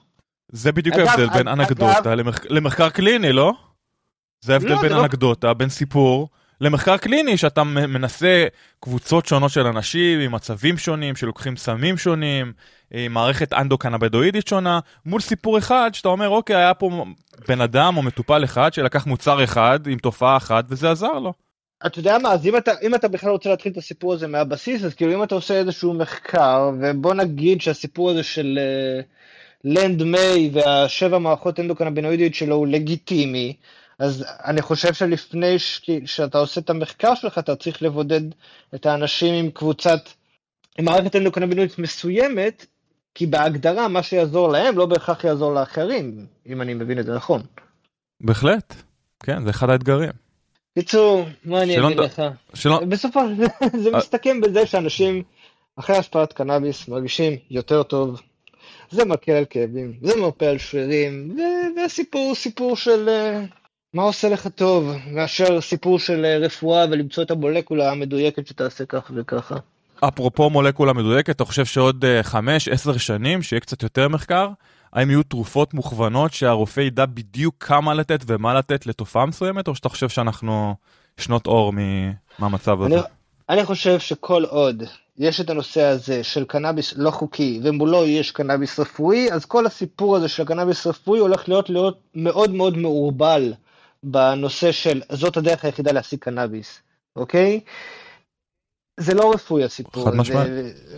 S2: זה בדיוק ההבדל בין אנקדוטה למח... למחקר קליני, לא? זה ההבדל לא, בין לא- אנקדוטה. בין סיפור, למחקר קליני, שאתה מנסה קבוצות שונות של אנשים עם מצבים שונים, שלוקחים סמים שונים, עם מערכת אנדו-קנבדואידית שונה, מול סיפור אחד, שאתה אומר, אוקיי, היה פה בן אדם או מטופל אחד שלקח מוצר אחד עם תופעה אחת, וזה עזר לו.
S3: אתה יודע מה, אז אם אתה, אם אתה בכלל רוצה להתחיל את הסיפור הזה מהבסיס, אז כאילו אם אתה עושה איזשהו מחקר, ובוא נגיד שהסיפור הזה של לנד uh, מיי והשבע מערכות אנדוקנבינואידיות שלו הוא לגיטימי, אז אני חושב שלפני ש... שאתה עושה את המחקר שלך, אתה צריך לבודד את האנשים עם קבוצת, עם מערכת אנדוקנבינואידית מסוימת, כי בהגדרה מה שיעזור להם לא בהכרח יעזור לאחרים, אם אני מבין את זה נכון.
S2: בהחלט, כן, זה אחד האתגרים.
S3: קיצור, מה אני אגיד לך? שלא... בסופו (laughs) זה אה. מסתכם בזה שאנשים אחרי השפעת קנאביס מרגישים יותר טוב. זה מקל על כאבים, זה מרפא על שרירים, והסיפור הוא סיפור של uh, מה עושה לך טוב, מאשר סיפור של uh, רפואה ולמצוא את המולקולה המדויקת שתעשה ככה וככה.
S2: אפרופו מולקולה מדויקת, אתה חושב שעוד 5-10 uh, שנים, שיהיה קצת יותר מחקר, האם יהיו תרופות מוכוונות שהרופא ידע בדיוק כמה לתת ומה לתת לתופעה מסוימת, או שאתה חושב שאנחנו שנות אור מהמצב הזה?
S3: אני, אני חושב שכל עוד יש את הנושא הזה של קנאביס לא חוקי, ומולו יש קנאביס רפואי, אז כל הסיפור הזה של קנאביס רפואי הולך להיות, להיות מאוד מאוד מעורבל בנושא של זאת הדרך היחידה להשיג קנאביס, אוקיי? זה לא רפואי הסיפור.
S2: חד משמעית.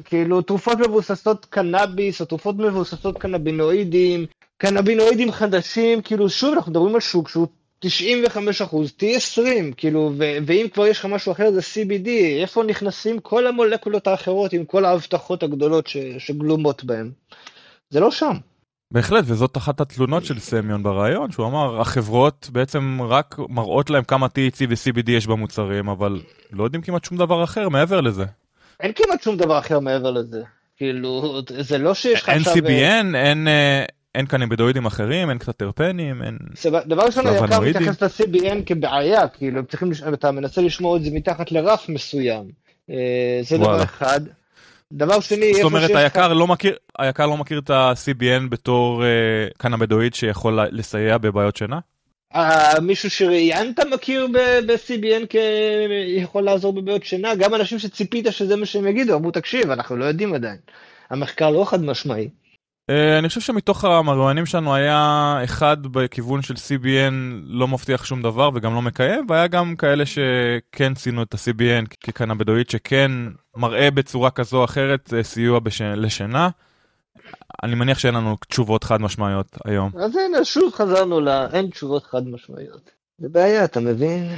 S3: כאילו תרופות מבוססות קנאביס או תרופות מבוססות קנבינואידים, קנבינואידים חדשים, כאילו שוב אנחנו מדברים על שוק שהוא 95 אחוז, T20, כאילו, ו- ואם כבר יש לך משהו אחר זה CBD, איפה נכנסים כל המולקולות האחרות עם כל ההבטחות הגדולות ש- שגלומות בהן? זה לא שם.
S2: בהחלט, וזאת אחת התלונות של סמיון ברעיון, שהוא אמר, החברות בעצם רק מראות להם כמה THC ו-CBD יש במוצרים, אבל לא יודעים כמעט שום דבר אחר מעבר לזה.
S3: אין כמעט שום דבר אחר מעבר לזה. כאילו, זה לא שיש לך
S2: עכשיו... אין CBN, אין... אה, אין קניבדואידים אחרים, אין קצת טרפנים, אין...
S3: דבר ראשון, היקר מתייחס ל-CBN כבעיה, כאילו, צריכים, אתה מנסה לשמור את זה מתחת לרף מסוים. אה, זה דבר אחד. דבר שני,
S2: זאת אומרת, היקר לא מכיר, היקר לא מכיר את ה-CBN בתור uh, קנבדואיד שיכול לסייע בבעיות שינה?
S3: Uh, מישהו שראיינת מכיר ב-CBN כיכול לעזור בבעיות שינה? גם אנשים שציפית שזה מה שהם יגידו, אמרו, תקשיב, אנחנו לא יודעים עדיין. המחקר לא חד משמעי.
S2: Uh, אני חושב שמתוך המרואיינים שלנו היה אחד בכיוון של CBN לא מבטיח שום דבר וגם לא מקיים, והיה גם כאלה שכן ציינו את ה-CBN כקנבדואית שכן מראה בצורה כזו או אחרת סיוע בש... לשינה. אני מניח שאין לנו תשובות חד משמעיות היום.
S3: אז הנה, שוב חזרנו ל... אין תשובות חד משמעיות. זה בעיה, אתה מבין?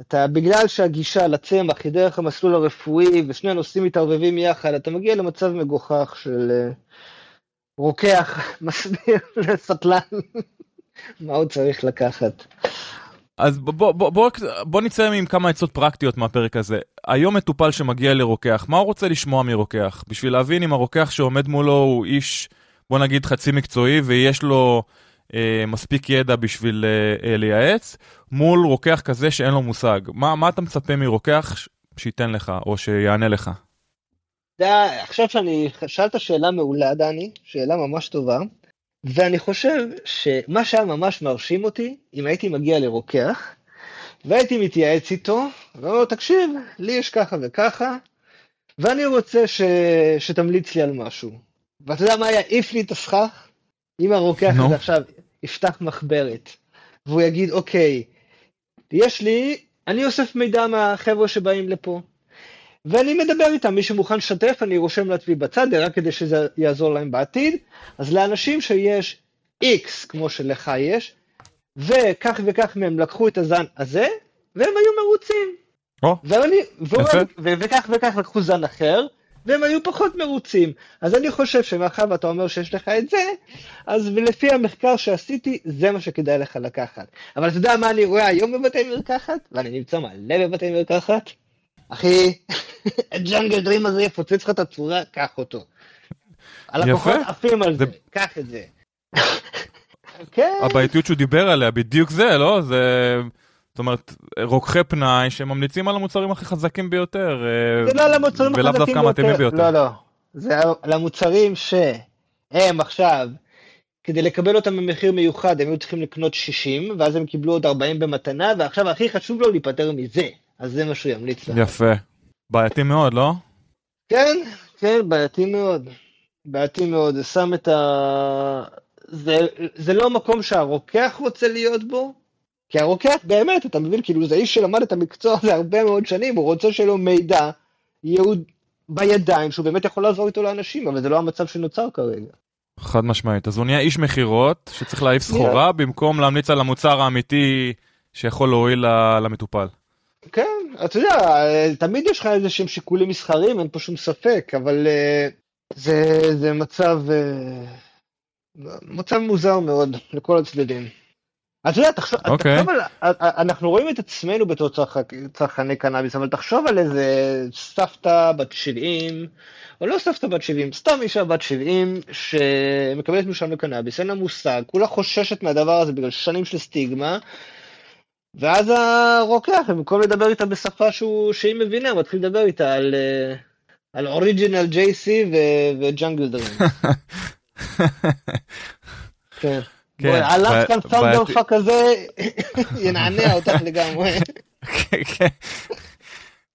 S3: אתה, בגלל שהגישה לצמח היא דרך המסלול הרפואי ושני הנושאים מתערבבים יחד, אתה מגיע למצב מגוחך של uh, רוקח (laughs) מסביר לסטלן (laughs) מה הוא צריך לקחת.
S2: אז בוא, בוא, בוא, בוא, נצא עם כמה עצות פרקטיות מהפרק הזה. היום מטופל שמגיע לרוקח, מה הוא רוצה לשמוע מרוקח? בשביל להבין אם הרוקח שעומד מולו הוא איש, בוא נגיד חצי מקצועי, ויש לו אה, מספיק ידע בשביל אה, אה, לייעץ, מול רוקח כזה שאין לו מושג. מה, מה אתה מצפה מרוקח שייתן לך, או שיענה לך?
S3: עכשיו שאני, שאלת שאלה מעולה, דני, שאלה ממש טובה. ואני חושב שמה שהיה ממש מרשים אותי, אם הייתי מגיע לרוקח, והייתי מתייעץ איתו, ואומר לו, תקשיב, לי יש ככה וככה, ואני רוצה ש... שתמליץ לי על משהו. ואתה יודע מה היה העיף לי את הסכך? אם הרוקח הזה עכשיו יפתח מחברת, והוא יגיד, אוקיי, יש לי, אני אוסף מידע מהחבר'ה שבאים לפה. ואני מדבר איתם, מי שמוכן לשתף אני רושם לעצמי בצד, רק כדי שזה יעזור להם בעתיד. אז לאנשים שיש X כמו שלך יש, וכך וכך מהם לקחו את הזן הזה, והם היו מרוצים.
S2: או,
S3: ואני, יפה. ו- וכך וכך לקחו זן אחר, והם היו פחות מרוצים. אז אני חושב שמאחר ואתה אומר שיש לך את זה, אז לפי המחקר שעשיתי, זה מה שכדאי לך לקחת. אבל אתה יודע מה אני רואה היום בבתי מרקחת? ואני נמצא מלא בבתי מרקחת? אחי, הג'אנגל דרים הזה יפוצץ לך את הצורה, קח אותו. הלקוחות עפים על זה, קח את זה.
S2: כן. הבעייתיות שהוא דיבר עליה, בדיוק זה, לא? זה... זאת אומרת, רוקחי פנאי שממליצים על המוצרים הכי חזקים ביותר.
S3: זה לא על המוצרים החזקים ביותר. לא, לא. זה על המוצרים שהם עכשיו, כדי לקבל אותם במחיר מיוחד, הם היו צריכים לקנות 60, ואז הם קיבלו עוד 40 במתנה, ועכשיו הכי חשוב לו להיפטר מזה. אז זה מה שהוא ימליץ לך.
S2: יפה. בעייתי מאוד, לא?
S3: כן, כן, בעייתי מאוד. בעייתי מאוד. זה שם את ה... זה, זה לא המקום שהרוקח רוצה להיות בו, כי הרוקח באמת, אתה מבין, כאילו זה איש שלמד את המקצוע הזה הרבה מאוד שנים, הוא רוצה שיהיה לו מידע, ייעוד בידיים, שהוא באמת יכול לעזור איתו לאנשים, אבל זה לא המצב שנוצר כרגע.
S2: חד משמעית. אז הוא נהיה איש מכירות, שצריך להעיף סחורה, במקום להמליץ על המוצר האמיתי שיכול להועיל למטופל.
S3: כן, אתה יודע, תמיד יש לך איזה שהם שיקולים מסחרים, אין פה שום ספק, אבל uh, זה, זה מצב, uh, מצב מוזר מאוד (laughs) לכל הצדדים. אתה יודע, תחשוב, okay. אוקיי. תחשוב על, אנחנו רואים את עצמנו בתור צרכ, צרכני קנאביס, אבל תחשוב על איזה סבתא בת 70, או לא סבתא בת 70, סתם אישה בת 70 שמקבלת משם לקנאביס, אין לה מושג, כולה חוששת מהדבר הזה בגלל שנים של סטיגמה. ואז הרוקח, במקום לדבר איתה בשפה שהוא, שהיא מבינה, הוא מתחיל לדבר איתה על, אה, על Original JC ו Jungle Dream. כן. כן. ה Alaskan Thunder Fuck הזה, ינענע אותך לגמרי. (laughs) כן, כן.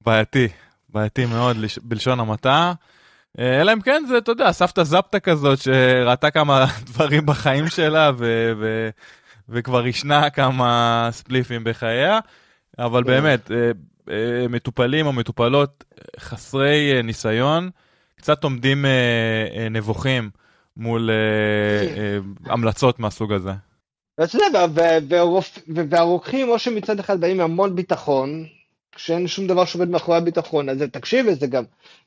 S2: בעייתי, בעייתי מאוד בלשון המעטה. אה, אלא אם כן זה, אתה יודע, סבתא זפתא כזאת שראתה כמה (laughs) דברים בחיים שלה. וכבר ישנה כמה ספליפים בחייה, אבל כן. באמת, אה, אה, מטופלים או מטופלות חסרי אה, ניסיון, קצת עומדים נבוכים מול המלצות מהסוג הזה.
S3: ואתה יודע, והרוקחים, או שמצד אחד באים עם המון ביטחון, כשאין שום דבר שעובד מאחורי הביטחון, אז תקשיב, זה גם,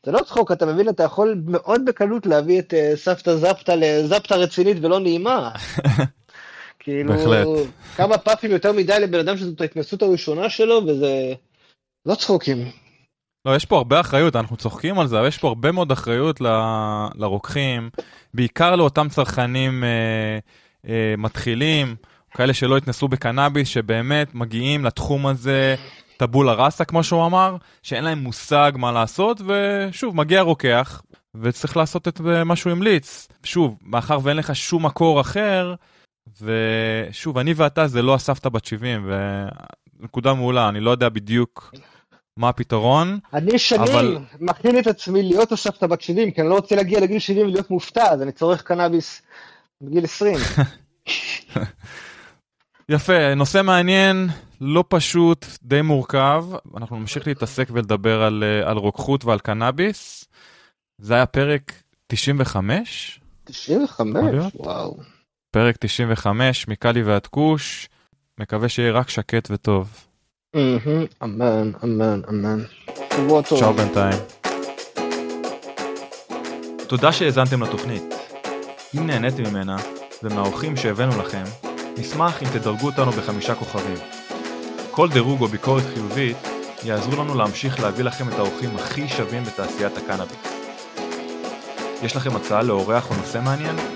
S3: זה לא צחוק, אתה מבין, אתה יכול מאוד בקלות להביא את סבתא זפתא לזפתא רצינית ולא נעימה. (laughs) כאילו, בהחלט. כמה פאפים יותר מדי לבן אדם שזאת ההתנסות הראשונה שלו, וזה לא צחוקים.
S2: לא, יש פה הרבה אחריות, אנחנו צוחקים על זה, אבל יש פה הרבה מאוד אחריות ל... לרוקחים, בעיקר לאותם צרכנים אה, אה, מתחילים, כאלה שלא התנסו בקנאביס, שבאמת מגיעים לתחום הזה טבולה ראסה, כמו שהוא אמר, שאין להם מושג מה לעשות, ושוב, מגיע רוקח, וצריך לעשות את מה שהוא המליץ. שוב, מאחר ואין לך שום מקור אחר, ושוב, אני ואתה זה לא הסבתא בת 70, ונקודה מעולה, אני לא יודע בדיוק מה הפתרון.
S3: אני שנים אבל... מכין את עצמי להיות הסבתא בת 70, כי אני לא רוצה להגיע לגיל 70 ולהיות מופתע, אז אני צורך קנאביס בגיל 20. (laughs)
S2: יפה, נושא מעניין, לא פשוט, די מורכב. אנחנו נמשיך להתעסק ולדבר על, אה, על רוקחות ועל קנאביס. זה היה פרק 95?
S3: 95? וואו.
S2: פרק 95 מקאלי ועד כוש, מקווה שיהיה רק שקט וטוב.
S3: אמן, אמן, אמן.
S2: צ'או בינתיים. תודה שהאזנתם לתוכנית. אם נהניתם ממנה, ומהאורחים שהבאנו לכם, נשמח אם תדרגו אותנו בחמישה כוכבים. כל דירוג או ביקורת חיובית יעזרו לנו להמשיך להביא לכם את האורחים הכי שווים בתעשיית הקנאביס. יש לכם הצעה לאורח או נושא מעניין?